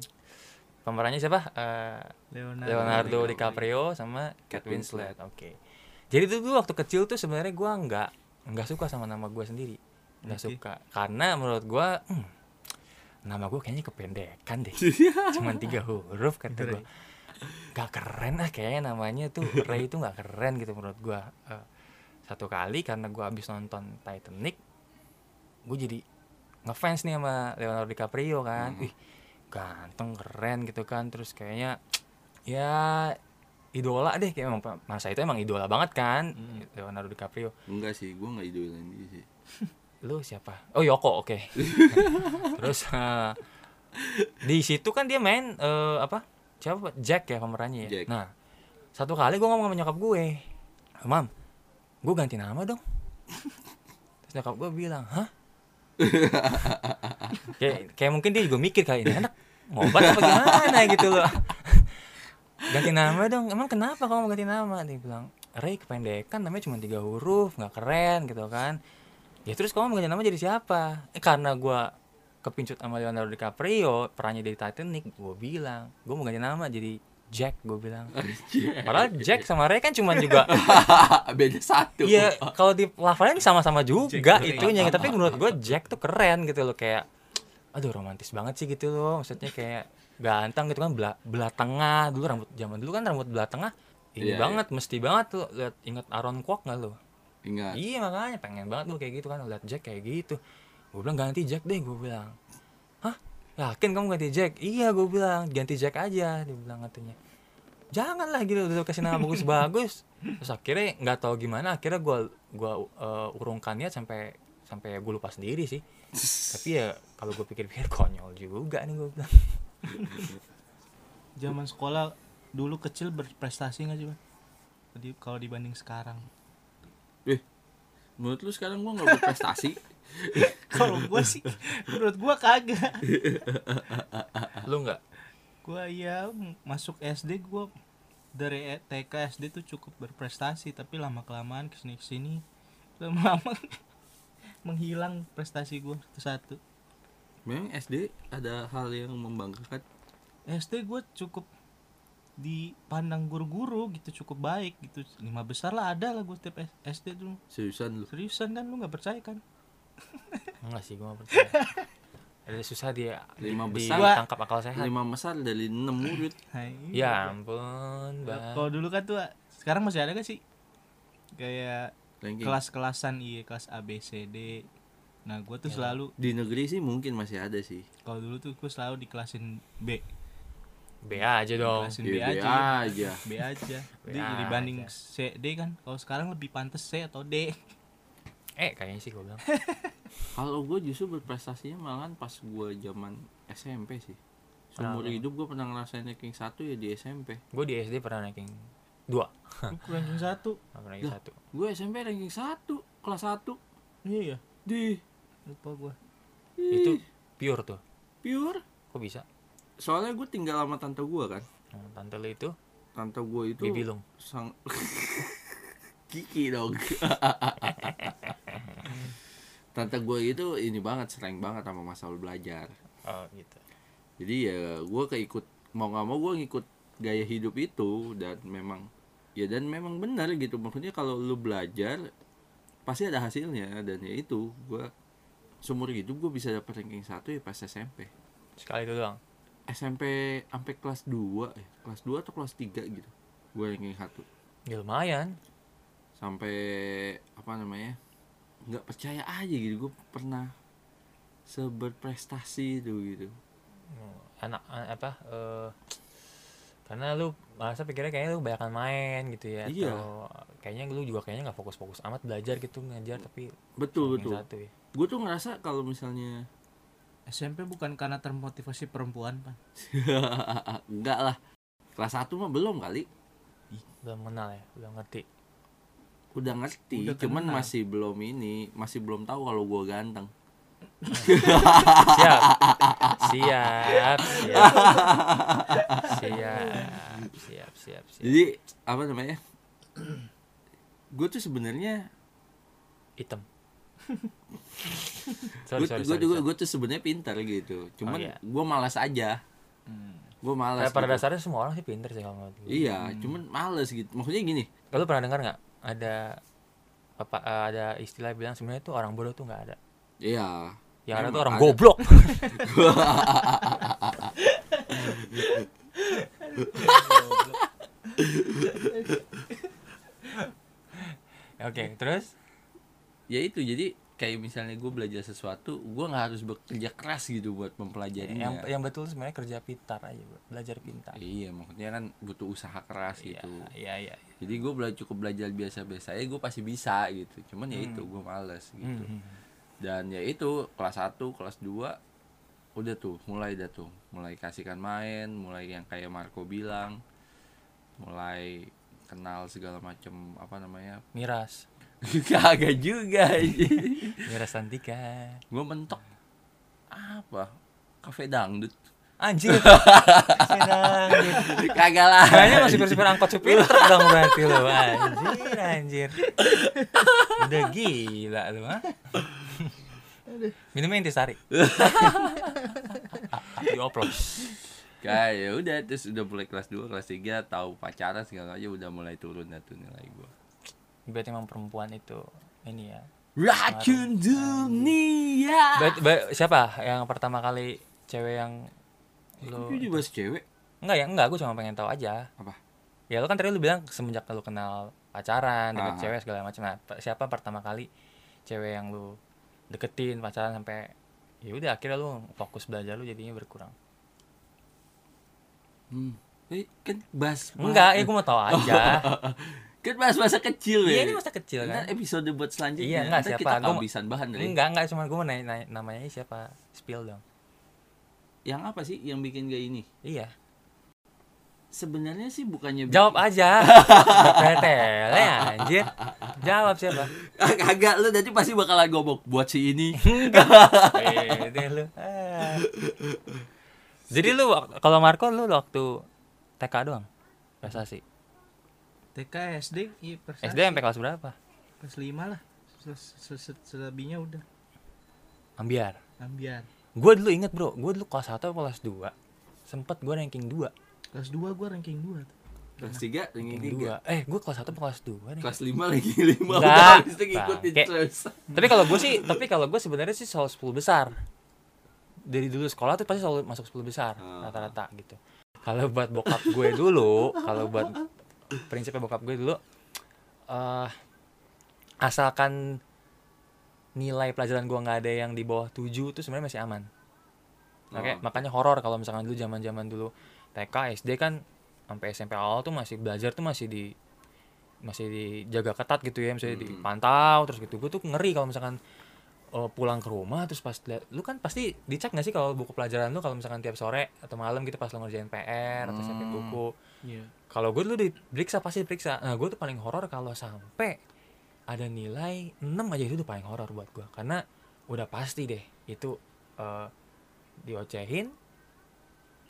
Pemerannya siapa? Eh, Leonardo, Leonardo DiCaprio. DiCaprio sama Kate Winslet. Oke. Jadi itu dulu waktu kecil tuh sebenarnya gua nggak nggak suka sama nama gua sendiri. Nggak suka karena menurut gua hmm, nama gua kayaknya kependekan deh. Cuman tiga huruf kata gua. Gak keren ah kayaknya namanya tuh Ray itu nggak keren gitu menurut gua. Eh, satu kali karena gua habis nonton Titanic, gue jadi ngefans nih sama Leonardo DiCaprio kan. Ih, ganteng keren gitu kan. Terus kayaknya ya idola deh. Kayak emang masa itu emang idola banget kan Leonardo DiCaprio. Enggak sih gua nggak idolain dia sih. Lu siapa? Oh Yoko oke. Terus eh, di situ kan dia main eh, apa? Siapa? Jack ya pemerannya ya? Jack. nah satu kali gue ngomong sama nyokap gue mam gue ganti nama dong. Terus nyokap gue bilang hah kayak kayak mungkin dia juga mikir kayak ini anak ngobat apa gimana? gitu loh. Ganti nama dong. Emang kenapa kamu ganti nama? Dia bilang Ray kependekan. Namanya cuma tiga huruf nggak keren gitu kan. Ya terus kamu mau ganti nama jadi siapa? Eh, karena gua kepincut sama Leonardo DiCaprio perannya dari Titanic gue bilang. Gue mau ganti nama jadi Jack gue bilang padahal Jack sama Ray kan cuma juga beda satu Iya, kalau di lafalnya sama-sama juga Jack itunya, tapi menurut gue Jack tuh keren gitu loh kayak aduh romantis banget sih gitu loh. Maksudnya kayak ganteng gitu kan belah, belah tengah dulu rambut zaman dulu kan rambut belah tengah ini Iya, banget mesti banget tuh lihat inget Aaron Kwok nggak lo? ingat Iya makanya pengen banget gue kayak gitu kan lihat Jack kayak gitu. Gue bilang ganti Jack deh gue bilang. Hah? Yakin kamu ganti Jack? Iya gue bilang ganti Jack aja dia bilang katanya. Janganlah gitu udah kasih nama bagus-bagus. Terus akhirnya nggak tahu gimana akhirnya gue gua uh, urungkan niat sampai sampai gue lupa sendiri sih. Tapi ya kalau gue pikir-pikir konyol juga nih gue bilang. zaman sekolah dulu kecil berprestasi nggak sih Bang? Jadi kalau dibanding sekarang eh menurut lu sekarang gua nggak berprestasi kalau gue sih menurut gue kagak. Lu nggak? gue ya masuk SD gue dari E- TK SD tuh cukup berprestasi tapi lama kelamaan ke sini ke sini lama-lama menghilang prestasi gue satu. Memang SD ada hal yang membanggakan? SD gue cukup dipandang guru-guru gitu cukup baik gitu. Lima besar lah ada lah gue tiap SD dulu seriusan lu? Seriusan kan lu nggak percaya kan Enggak sih gue nggak percaya. Ada susah dia Lima di- besar. ditangkap akal sehat. lima besar dari enam murid Hai. Ya ampun, Nah, Bang. kalau dulu kan tuh sekarang masih ada gak sih kayak kelas-kelasan iya kelas A B C D nah gue tuh Ya. selalu di negeri sih mungkin masih ada sih kalau dulu tuh gue selalu dikelasin B B aja dong. Dikelasin Iya, B B aja aja. B aja B Jadi aja. dibanding C D kan kalau sekarang lebih pantas C atau D Eh, kayaknya sih gue bilang. kalau gue justru berprestasinya malahan pas gue zaman SMP sih. Seumur Kenapa? hidup gue pernah ngerasain ranking satu ya di SMP Gue di SD pernah ranking 2 Lu ranking satu? Ranking. 1 gue SMP ranking satu kelas satu. Iya. Ya di. Lupa gue Itu pure tuh. Pure? Kok bisa? soalnya gue tinggal sama tante gue kan. Nah, tante lu itu tante gue itu Bibi Lung sang Kiki dong. Tante gue itu ini banget sering banget sama masalah belajar. Oh gitu. Jadi ya gue keikut mau nggak mau gue ngikut gaya hidup itu dan memang ya dan memang benar gitu. Maksudnya kalau lu belajar pasti ada hasilnya. Dan ya itu gue seumur hidup gue bisa dapet ranking satu ya pas SMP Sekali itu doang? SMP sampai kelas 2 ya kelas 2 atau kelas 3 gitu. Gue ranking satu. Ya lumayan sampai apa namanya nggak percaya aja gitu. Gue pernah seberprestasi itu gitu. Anak an- apa eh, karena lu merasa pikirnya kayaknya lu banyakan main gitu ya Iya. atau kayaknya lu juga kayaknya nggak fokus-fokus amat belajar gitu ngajar tapi betul betul. satu ya. Gue tuh ngerasa kalau misalnya SMP bukan karena termotivasi perempuan pan enggak lah. Kelas 1 mah belum kali. Belum kenal ya belum ngerti udah ngerti Udah cuman kenal. masih belum ini masih belum tahu kalau gue ganteng. Siap. Siap siap. Siap siap siap siap. Jadi apa namanya? Gue tuh sebenarnya hitam. Gue sorry sorry gue sorry, juga gue tuh sebenarnya pintar gitu. Cuman iya. gue malas aja. Gue malas pada gitu. dasarnya semua orang sih pinter sih kalau iya cuman males gitu. Maksudnya gini. Kalau pernah dengar nggak ada apa eh, ada istilah bilang sebenarnya tuh orang bodoh tuh nggak ada. iya Yang ada tuh orang ada. goblok. Oke, terus ya itu jadi kayak misalnya gue belajar sesuatu gue nggak harus bekerja keras gitu buat mempelajarinya yang yang betul sebenarnya kerja pintar aja, belajar pintar. iya maksudnya kan butuh usaha keras Iya, gitu iya, iya. jadi gue belajar cukup belajar biasa-biasa ya gue pasti bisa gitu cuman ya itu gue males gitu Hmm. dan ya itu kelas 1 kelas 2 udah tuh mulai dah tuh mulai kasihkan main mulai yang kayak Marco bilang mulai kenal segala macam apa namanya Miras. kagak juga Miras Santika. gue mentok. Apa? Kafe dangdut. Anjir. Senang. kagak lah. Kayaknya masih bersifat angkot supir truk dong berarti lo Anjir anjir. Udah gila lu ha Minumnya intisari Dioplos kayak ya udah terus udah mulai kelas 2 kelas 3 tahu pacaran segala aja udah mulai turun tuh nilai gue Berarti emang perempuan itu Ini ya. Racun dunia. Ba- ba- Siapa? Yang pertama kali Cewek yang Lu itu juga cewek? Enggak ya enggak Gue cuma pengen tahu aja. Apa? Ya lu kan tadi lu bilang Semenjak lu kenal pacaran Deket Ah. cewek segala macam. Nah pa- siapa pertama kali Cewek yang lu Deketin pacaran sampai ya udah akhirnya lu fokus belajar lu jadinya berkurang. Hmm. eh, kan bahas Enggak, ya gue mau tahu aja. Kan bahas masa kecil Iya ya ini masa kecil kan. episode buat selanjutnya Iya, enggak, siapa? kita Gua kehabisan bahan dari Enggak, enggak cuma gue mau nanya, nanya namanya siapa? Spill dong. yang apa sih yang bikin gak ini Iya. sebenarnya sih bukannya Jawab aja. Betel ya anjir. Jawab siapa? Kagak lu nanti pasti bakalan ngomong buat si ini Pede lu. Ah. Jadi lu kalau Marco lu waktu TK doang prestasi. TK SD iya SD sampai kelas berapa? kelas 5 lah. Se- se- se- selebihnya udah. Ambiar. ambiar. Gue dulu inget bro, gue dulu kelas 1 atau kelas 2 Sempet gue ranking 2 kelas 2 gua ranking 2 tuh. Kelas tiga ranking Ranking tiga? 2 Eh gue kelas 1 atau kelas 2 nih? Kelas lima lagi lima ngikutin Tapi kalau gue sih, tapi kalau gue sebenarnya sih selalu 10 besar. Dari dulu sekolah tuh pasti selalu masuk 10 besar Ah. rata-rata gitu. Kalau buat bokap gue dulu, kalau buat prinsipnya bokap gue dulu eh asalkan nilai pelajaran gue nggak ada yang di bawah 7 tuh sebenarnya masih aman. Oke, Oh. makanya horor kalau misalkan dulu zaman-zaman dulu TK, SD kan sampai SMP awal tuh masih belajar tuh masih di masih dijaga ketat gitu ya, misalnya Hmm. dipantau terus gitu. Gue tuh ngeri kalau misalkan eh, pulang ke rumah terus pas liat, lu kan pasti dicek nggak sih kalau buku pelajaran lu kalau misalkan tiap sore atau malam gitu pas lu ngerjain PR atau siapin Hmm. buku. Iya. Kalau gue dulu diperiksa pasti diperiksa. Nah, gue tuh paling horor kalau sampai ada nilai 6 aja itu udah paling horor buat gue karena udah pasti deh itu eh, diocehin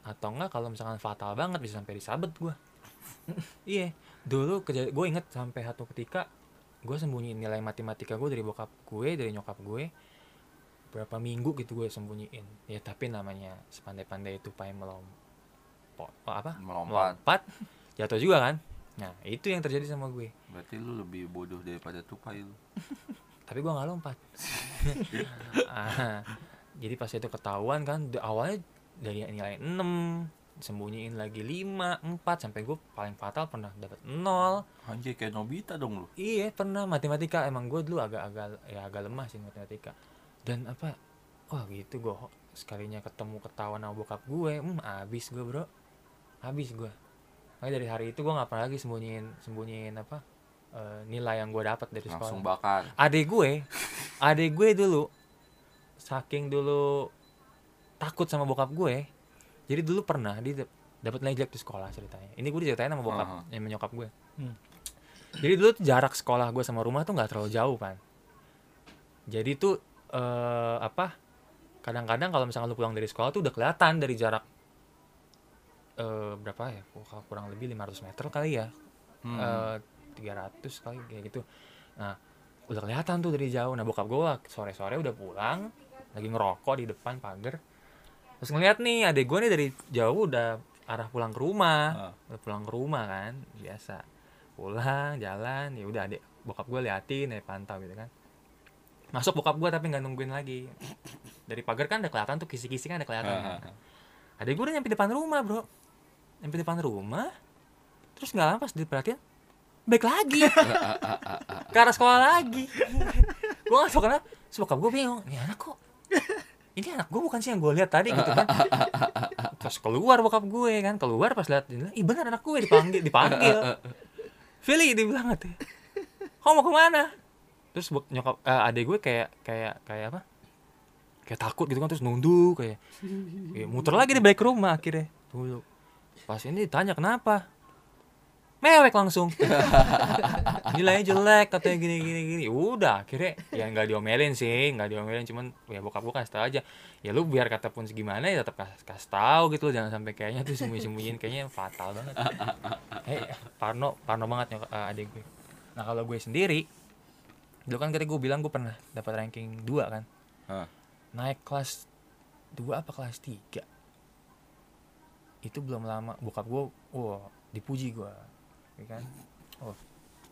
atau enggak kalau misalkan fatal banget bisa sampai disabet gue iya. Dulu keja- gue inget sampai satu ketika gue sembunyiin nilai matematika gue dari bokap gue dari nyokap gue. Berapa minggu gitu gue sembunyiin. Ya tapi namanya sepandai-pandai itu paling melompat apa? Melompat. melompat. Jatuh juga kan? Nah itu yang terjadi sama gue. Berarti lu lebih bodoh daripada tupai lu. Tapi gua nggak lompat. Ah, jadi pas itu ketahuan kan awalnya dari nilai 6 sembunyiin lagi 5, 4 sampai gue paling fatal pernah dapat 0 anjir kayak Nobita dong lu. Iya pernah matematika. Emang gue dulu agak-agak ya agak lemah sih matematika. Dan apa? Wah gitu gue sekalinya ketemu ketahuan sama bokap gue. Hmm abis gue bro habis gue Makanya dari hari itu gue nggak pernah lagi sembunyiin sembunyiin apa eh, nilai yang gue dapat dari langsung sekolah. bakar. Adik gue adik gue dulu saking dulu takut sama bokap gue jadi dulu pernah dia dap- dapat nilai jelek di sekolah ceritanya. Ini gue diceritain sama bokap Aha. yang menyokap gue. Hmm. jadi dulu tuh jarak sekolah gue sama rumah tuh nggak terlalu jauh kan. Jadi tuh eh, apa kadang-kadang kalau misalnya lu pulang dari sekolah tuh udah kelihatan dari jarak eh, berapa ya? Kurang lebih 500 meter kali ya. Hmm. eh 300 kali kayak gitu. Nah udah kelihatan tuh dari jauh. Nah bokap gue sore sore udah pulang lagi ngerokok di depan pagar. Terus ngeliat nih adek gue nih dari jauh udah arah pulang ke rumah. Ah. udah pulang ke rumah kan biasa. Pulang jalan ya udah adek bokap gue liatin ya pantau gitu kan. Masuk bokap gue tapi nggak nungguin lagi. Dari pagar kan udah kelihatan tuh kisi-kisi kan udah kelihatan Ah, kan. adek gue udah nyampe depan rumah bro nyampe depan rumah terus nggak lama pas diperhatiin baik lagi. Ke arah sekolah lagi. Gue nggak tahu kenapa bokap gue bingung ini anak kok? Ini anak gue bukan sih yang gue lihat tadi gitu kan. Terus keluar bokap gue kan. Keluar pas lihat ih benar anak gue dipanggil dipanggil. Philly dibilang katanya kamu mau ke mana? Terus nyokap eh, adek gue kayak kayak kayak apa? Kayak takut gitu kan terus nunduk kayak, kayak muter lagi di balik rumah akhirnya dulu pas ini ditanya kenapa? Mewek langsung. Nilainya jelek katanya gini gini gini. Udah akhirnya ya nggak diomelin sih nggak diomelin cuman ya bokap gue kasih tau aja. Ya lu biar kata pun segimana ya tetap kasih, kasih tahu gitu loh jangan sampai kayaknya tuh sembunyi sembunyiin kayaknya fatal banget. Eh Parno Parno banget nyok eh, adik gue nah kalau gue sendiri dulu kan tadi gue bilang gue pernah dapat ranking 2 kan. Ah. naik kelas 2 apa kelas 3 itu belum lama bokap gue wah dipuji gue ya kan? Oh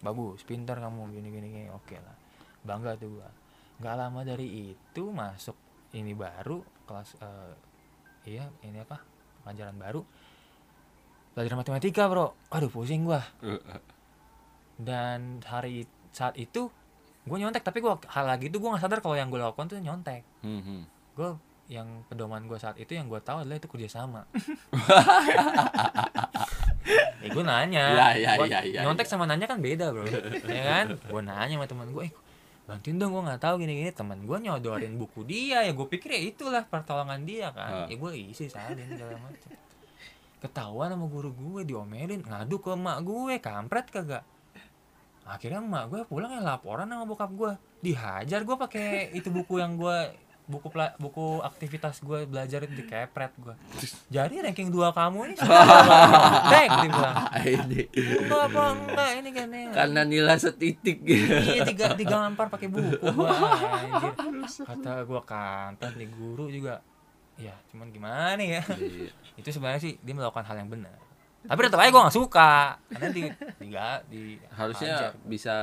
bagus pintar kamu gini gini gini oke lah. Bangga tuh gue nggak lama dari itu masuk ini baru kelas eh, iya ini apa pelajaran baru. Pelajaran matematika bro. Aduh pusing gua. Dan hari saat itu gue nyontek tapi gua hal lagi itu gue nggak sadar kalau yang gue lakukan tuh nyontek. Hmm, hmm. gue yang pedoman gue saat itu yang gue tahu adalah itu kerjasama eh gue nanya. Ya, ya, Gua- ya, ya, nyontek sama nanya kan beda bro. Ya kan? Gue nanya sama teman gue eh bantuin dong gue nggak tahu gini gini teman gue nyodorin buku dia ya gue pikir ya itulah pertolongan dia kan. Ah. ya gue isi salin segala macam. Ketahuan sama guru gue diomelin ngadu ke emak gue kampret kagak? Akhirnya emak gue pulang ya laporan sama bokap gue dihajar gue pakai itu buku yang gue buku pela- buku aktivitas gue belajar itu dikepret gue jadi ranking dua kamu ini Dek, dia bilang. Ini. Enggak apa enggak ini kan ya. karena nilai setitik. Iya tiga tiga lampar pakai buku. Gua kata gua kampret nih guru juga. Ya cuman gimana ya? Iya. itu sebenarnya sih dia melakukan hal yang benar. Tapi tetap aja gua nggak suka. Karena di di, di harusnya hajar. bisa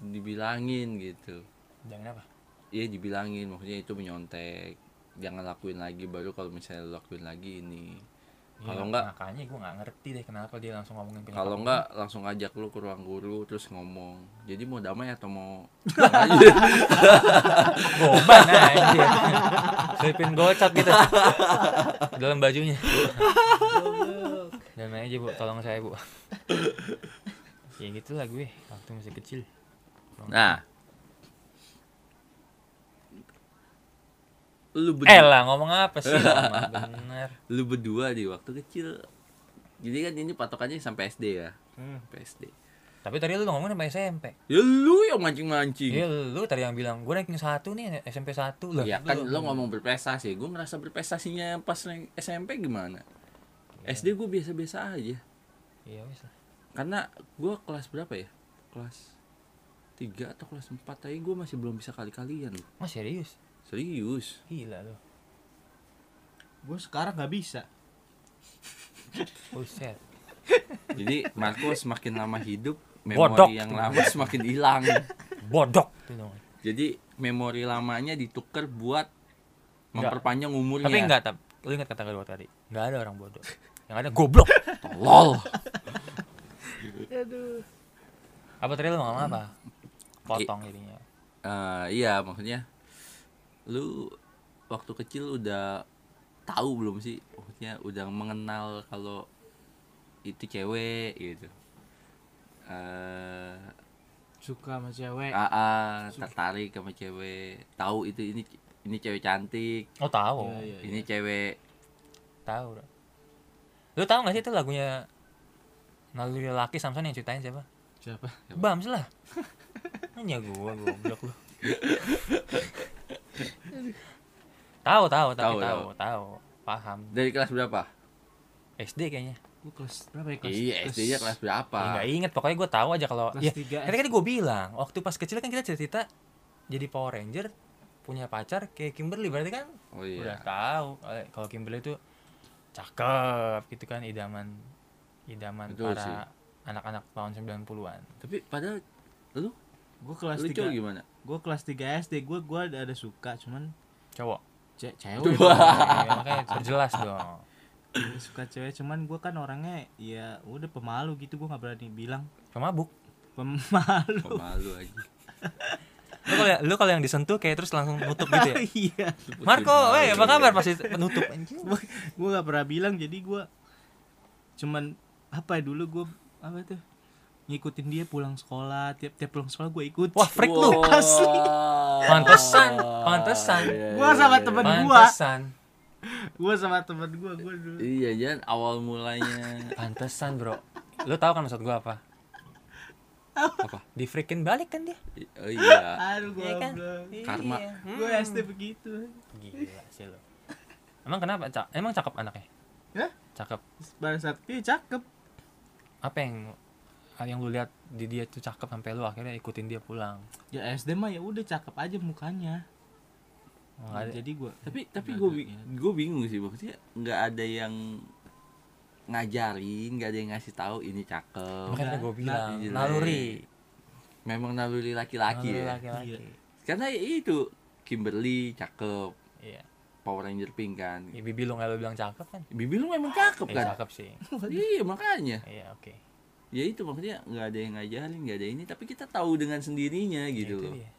dibilangin gitu. Jangan apa iya dibilangin. Maksudnya itu menyontek. Jangan lakuin lagi baru kalau misalnya lu lakuin lagi ini. Kalau Iya, enggak- makanya gua nggak ngerti deh kenapa dia langsung ngomongin kalau enggak langsung ajak lu ke ruang guru terus ngomong. Jadi mau damai atau mau gua. goban anjir. Selipin gocap gitu. Dalam bajunya. Dan aja bu. Tolong saya bu. Ya gitulah gue waktu masih kecil. Nah lu eh berdua, lah ngomong apa sih? Lama bener. Lu berdua di waktu kecil. Jadi kan ini patokannya sampai SD ya? Hmm. SD tapi tadi lu ngomong sampai SMP ya lu yang mancing-mancing. Iya lu tadi yang bilang gue ranking satu nih SMP satu lah. Ya kan lo ngomong berprestasi, gue ngerasa berprestasinya pas SMP gimana? SD gue biasa-biasa aja, iya lah. Karena gue kelas berapa ya? Kelas 3 atau kelas 4 aja gue masih belum bisa kali-kalian. Mas serius Serius. gila lu Gue sekarang nggak bisa. buset Jadi Marco semakin lama hidup, Bodok. memori yang lama semakin hilang. bodok Jadi memori lamanya ditukar buat Enggak. memperpanjang umurnya. tapi enggak tapi lu ingat kata gue tadi nggak ada orang bodoh yang ada goblok Lol. apa tadi lu ngomong apa potong jadinya Eh, iya maksudnya lu waktu kecil udah tahu belum sih? Maksudnya udah mengenal kalau itu cewek gitu. Eh suka sama cewek. AA tertarik sama cewek. Tahu itu ini ini cewek cantik. Oh tahu. Iya, iya. ini cewek. Tahu lu tahu gak sih itu lagunya Naluri Laki Samson yang ceritain siapa? Siapa? Bams lah. Hanya gua goblok lu tahu tahu tapi Tahu, tahu tahu. paham. Dari kelas berapa? SD kayaknya. Gua kelas berapa ya? Kelas iya SD nya kelas berapa? Ya, nggak inget pokoknya gue tahu aja kalau Kelas ya tiga kan tadi gue bilang waktu pas kecil kan kita cerita jadi Power Ranger punya pacar kayak Kimberly. Berarti kan oh iya. udah tahu kalau- kalau Kimberly itu cakep gitu kan idaman idaman Betul para anak-anak tahun 90-an tapi padahal lu gua kelas lu tiga. gimana? Gua kelas 3 SD gua gua ada, ada suka cuman cowok? Ce cewek. Ya, makanya perjelas dong. Suka cewek cuman gua kan orangnya ya udah pemalu gitu gua nggak berani bilang. Pemabuk? Pemalu. Pemalu aja. Lu kalau lu kalau yang disentuh kayak terus langsung nutup gitu ya? Iya. Marco, eh apa kabar pasti penutup anjing. gua nggak pernah bilang jadi gua cuman apa ya dulu gua apa tuh ngikutin dia pulang sekolah tiap tiap pulang sekolah gua ikut Wah, freak lu. Asli. Pantesan, pantesan. Iya, Gua iya, sama iya. temen gua Pantesan. gua sama temen gua gua dulu iya jangan awal mulanya Pantesan, Bro. Lu tahu kan maksud gua apa? apa Di freakin balik kan dia. oh iya aduh gua Iya kan? Karma. Iya. gua Hmm. SD begitu Gila sih lu. Emang kenapa? Ca emang cakep anaknya? Hah? Cakep. pada saat itu cakep Apa yang yang lu lihat di dia tuh cakep sampai lu akhirnya ikutin dia pulang? ya SD mah ya udah cakep aja mukanya Oh, nggak ada. jadi gua tapi tapi ya. gue bingung sih maksudnya nggak ada yang ngajarin nggak ada yang ngasih tahu ini cakep Makanya Nah, gue bilang nah, naluri. memang naluri laki-laki Naluri ya laki-laki. Iya. karena ya itu Kimberly cakep Iya. Power Ranger pink kan Ya, bibi lu nggak lu bilang cakep kan? bibi lu memang cakep Eh, kan cakep sih. iya makanya Iya, oke. Ya itu maksudnya nggak ada yang ngajarin nggak ada ini tapi kita tahu dengan sendirinya Ya, gitu itu loh dia.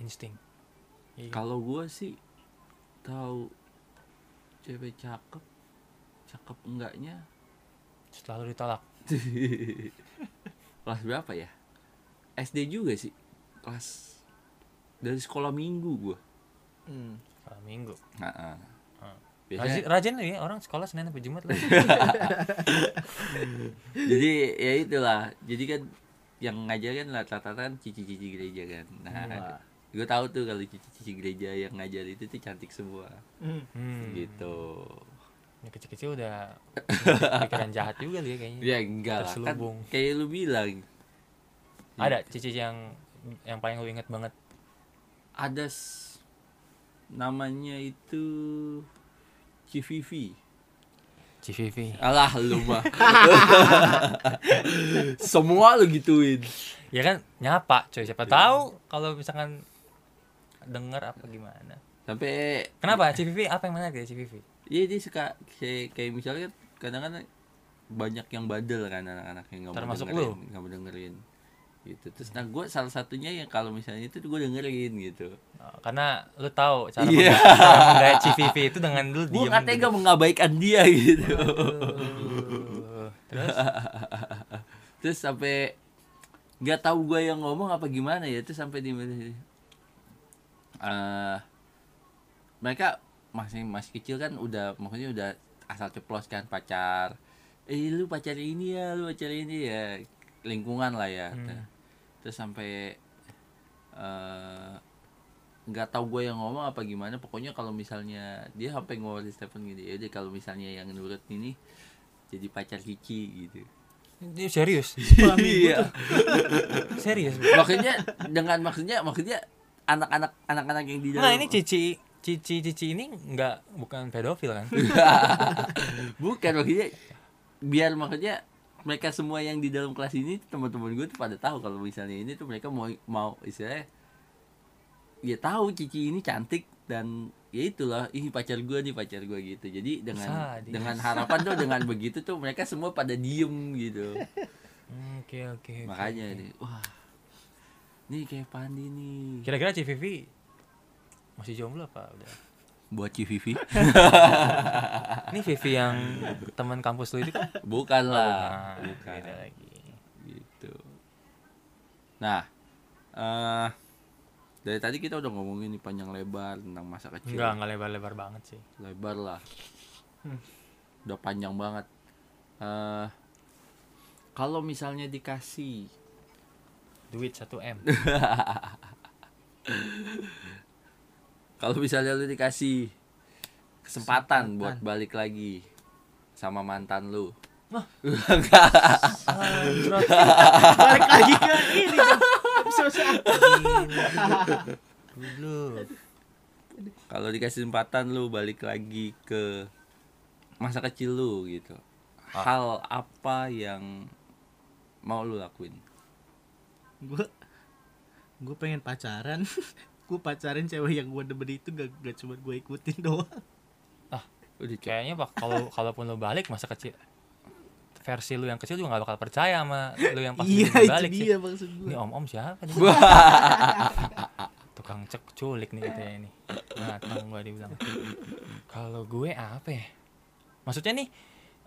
Insting. Iya. kalau gue sih tahu cewek cakep cakep enggaknya setelah lu ditolak kelas berapa ya SD juga sih kelas dari sekolah minggu gua hmm. kalau minggu Heeh. Hmm. Biasanya rajin, rajin ya orang sekolah senin sampai jumat lah. Jadi ya itulah. Jadi kan yang ngajar kan rata-rata kan cici-cici gereja kan. Nah Wah. gue tahu tuh kalau cici-cici gereja yang ngajar itu tuh cantik semua. Hmm. hmm. gitu. Yang kecil-kecil udah pikiran jahat juga dia kayaknya. Ya enggak lah. Kan kayak lu bilang. Ada cici yang yang paling lu inget banget? Ada namanya itu Civivi Civivi alah lu mah. Semua lu gituin. Ya kan nyapa coy. Siapa tahu kalau misalkan denger apa gimana. Sampai kenapa? Civivi apa yang menarik ya Civivi Iya dia suka kayak, kayak misalnya kadang-kadang banyak yang bandel kan anak-anak yang nggak mau dengerin, nggak mau dengerin gitu. Terus nah gue salah satunya yang kalau misalnya itu gue dengerin gitu. Oh, karena lu tahu cara Iya. menggait- Civivi itu dengan lu Gue nggak tega mengabaikan dia gitu. Terus Terus sampai nggak tahu gue yang ngomong apa gimana ya. Terus sampai di eh mereka masih masih kecil kan udah maksudnya udah asal ceplos kan pacar eh lu pacar ini ya lu pacar ini ya lingkungan lah ya Hmm. terus sampai eh, nggak tahu gue yang ngomong apa gimana pokoknya kalau misalnya dia sampai ngomong di Stephen gitu ya dia kalau misalnya yang nurut ini jadi pacar Cici gitu. Ini serius? Iya. Serius? Maksudnya dengan maksudnya maksudnya anak-anak anak-anak yang di dalam nah ini cici cici cici ini nggak bukan pedofil kan? Bukan maksudnya biar maksudnya mereka semua yang di dalam kelas ini teman-teman gue tuh pada tahu kalau misalnya ini tuh mereka mau mau istilahnya ya tahu Cici ini cantik dan ya itulah ini pacar gue nih pacar gue gitu jadi dengan Sadis. dengan harapan tuh dengan begitu tuh mereka semua pada diem gitu Hmm, oke oke oke, makanya oke. nih wah nih kayak Pandi nih kira-kira Civivi masih jomblo apa udah buat Civivi Ini Vivi yang teman kampus lu itu kan? bukan lah. Nah, bukan. Beda lagi. gitu. Nah eh dari tadi kita udah ngomongin nih panjang lebar tentang masa kecil. Enggak, enggak lebar-lebar banget sih. lebar lah. Udah panjang banget. Eh kalau misalnya dikasih Duit 1 M. kalau misalnya lu dikasih kesempatan, buat balik lagi sama mantan lu. Balik lagi ke ini. Dulu. kalau dikasih kesempatan lu balik lagi ke masa kecil lu gitu. Ah. hal apa yang mau lu lakuin? Gue gue pengen pacaran gue pacarin cewek yang gue demen itu gak, gak cuma gue ikutin doang udah kayak Kayaknya pak kalau kalaupun lu balik masa kecil versi lu yang kecil juga gak bakal percaya sama lu yang pas iya balik sih. dia maksud gue Ini om-om siapa nih? Tukang cek culik nih katanya ini. Datang gua dibilang. Kalau gue apa ya? Maksudnya nih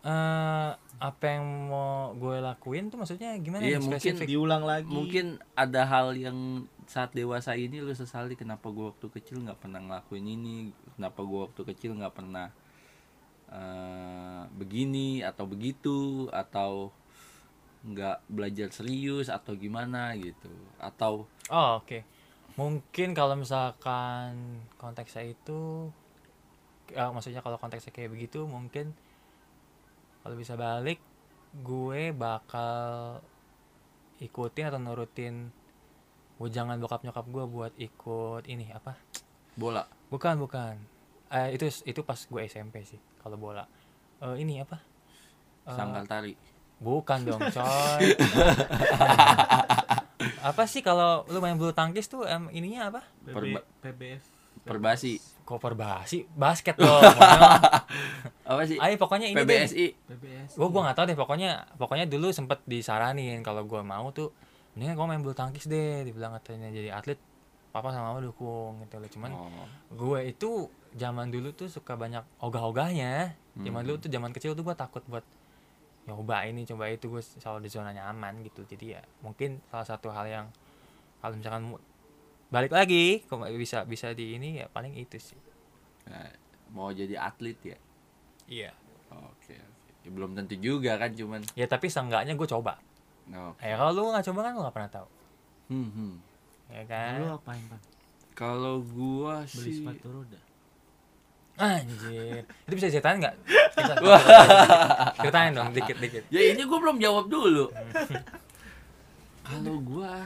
eh apa yang mau gue lakuin tuh maksudnya gimana Iya, mungkin spesifik? diulang lagi mungkin ada hal yang saat dewasa ini lu sesali kenapa gua waktu kecil nggak pernah ngelakuin ini kenapa gua waktu kecil nggak pernah eh, begini atau begitu atau nggak belajar serius atau gimana gitu atau Oh, oke. Mungkin kalau misalkan konteksnya itu ya, maksudnya kalau konteksnya kayak begitu mungkin kalau bisa balik gue bakal ikutin atau nurutin jangan bokap nyokap gue buat ikut ini apa? Bola. Bukan bukan. Eh, itu itu pas gue SMP sih kalau bola. Eh, ini apa? Eh, sangkal tari. Bukan dong coy. Apa sih kalau lu main bulu tangkis tuh em, ininya apa? PB, Perba- PBF perbasi kok perbasi basket dong. Pokoknya. apa sih? Ayo pokoknya ini deh. PBSI PBS gue gua nggak tahu deh pokoknya pokoknya dulu sempet disaranin kalau gua mau tuh mendingan gua main bulu tangkis deh dibilang katanya. Jadi atlet papa sama mama dukung gitu loh. Cuman oh. gue itu zaman dulu tuh suka banyak ogah-ogahnya. Zaman Hmm. dulu tuh zaman kecil tuh gue takut buat nyoba ini coba itu. Gue selalu di zona nyaman gitu. Jadi ya mungkin salah satu hal yang kalau misalkan balik lagi kok bisa bisa di ini ya paling itu sih. Nah, mau jadi atlet ya? Iya. Oke oke. Ya, belum tentu juga kan cuman. Ya tapi seenggaknya gue coba. No. ya kalau lu nggak coba kan lu nggak pernah tahu. Hmm, hmm. ya kan? Lu apain pak kalau gua beli sih sepatu roda anjir. Itu bisa ceritain nggak? Ceritain dong dikit dikit. Ya ini gua belum jawab dulu. Kalau gua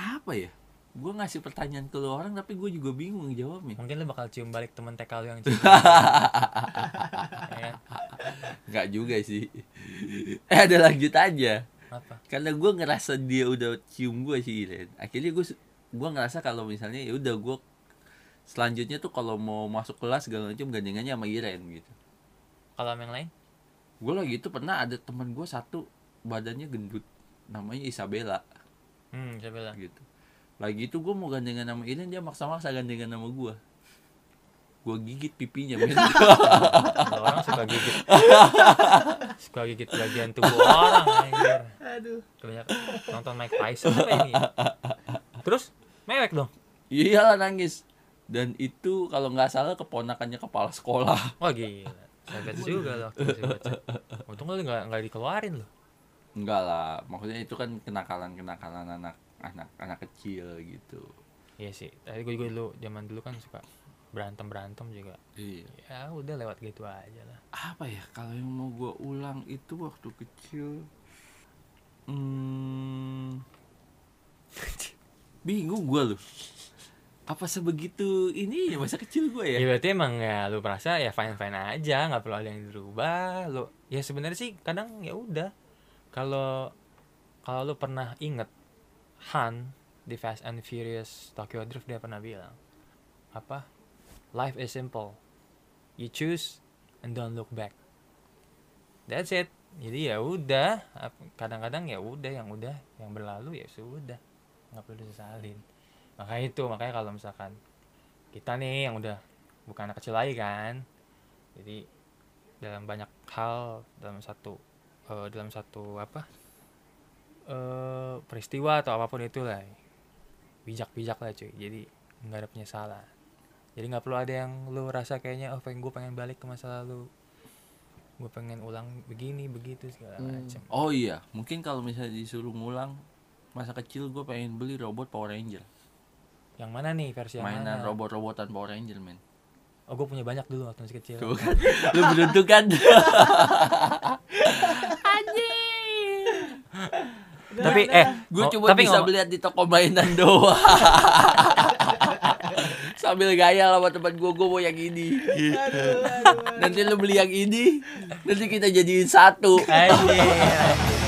apa ya? Gua ngasih pertanyaan ke lu orang tapi gua juga bingung jawabnya. Mungkin lu bakal cium balik temen TK lu yang cium. Ya, nggak juga sih. Eh ada lanjut aja. Apa? Karena gua ngerasa dia udah cium gua sih Iren akhirnya gua gua ngerasa kalau misalnya ya udah gua selanjutnya tuh kalau mau masuk kelas segala macam gandengannya sama Iren gitu. Kalau yang lain? Gue lagi itu pernah ada teman gue satu badannya gendut namanya Isabella hmm saya bilang gitu. Lagi itu gue mau gandengan sama Iren dia maksa-maksa gandengan sama gue gue gigit pipinya orang suka gigit. Suka gigit bagian tubuh orang anjir. Aduh. Banyak nonton Mike Tyson apa ini? Terus mewek dong. Iyalah nangis. Dan itu kalau nggak salah keponakannya kepala sekolah. Wah gila. Hebat juga loh waktu itu baca. Untung lu nggak nggak dikeluarin loh enggak lah maksudnya itu kan kenakalan kenakalan anak anak anak kecil gitu. Iya sih tadi gue juga dulu zaman dulu kan suka berantem berantem juga. Iya. Ya udah lewat gitu aja lah. Apa ya kalau yang mau gue ulang itu waktu kecil hmm, bingung gue loh. Apa sebegitu ini masa kecil gue ya? Ya berarti emang ya lu merasa ya fine fine aja nggak perlu ada yang dirubah lu ya sebenarnya sih kadang ya udah kalau kalau lu pernah inget Han di Fast and Furious Tokyo Drift dia pernah bilang apa? Life is simple. You choose and don't look back. That's it. Jadi ya udah. Kadang-kadang ya udah yang udah yang berlalu ya sudah. Nggak perlu disesalin. Makanya itu makanya kalau misalkan kita nih yang udah bukan anak kecil lagi kan. Jadi dalam banyak hal dalam satu eh, dalam satu apa eh peristiwa atau apa pun itulah bijak-bijak lah cuy. Jadi nggak ada penyesalan. Jadi nggak perlu ada yang lu rasa kayaknya oh pengen gue pengen balik ke masa lalu. Gue pengen ulang begini begitu segala macam. Oh iya, mungkin kalau misalnya disuruh ngulang masa kecil gue pengen beli robot Power Ranger. yang mana nih versi yang Mainan mana? robot-robotan Power Ranger, men. oh gue punya banyak dulu waktu masih kecil. Tuh kan, lu beruntung kan? tapi eh gue ngo- cuma tapi bisa ngomong- beliat di toko mainan doang. Sambil gaya sama teman gue, gue mau yang ini. Nanti lu beli yang ini, nanti kita jadiin satu.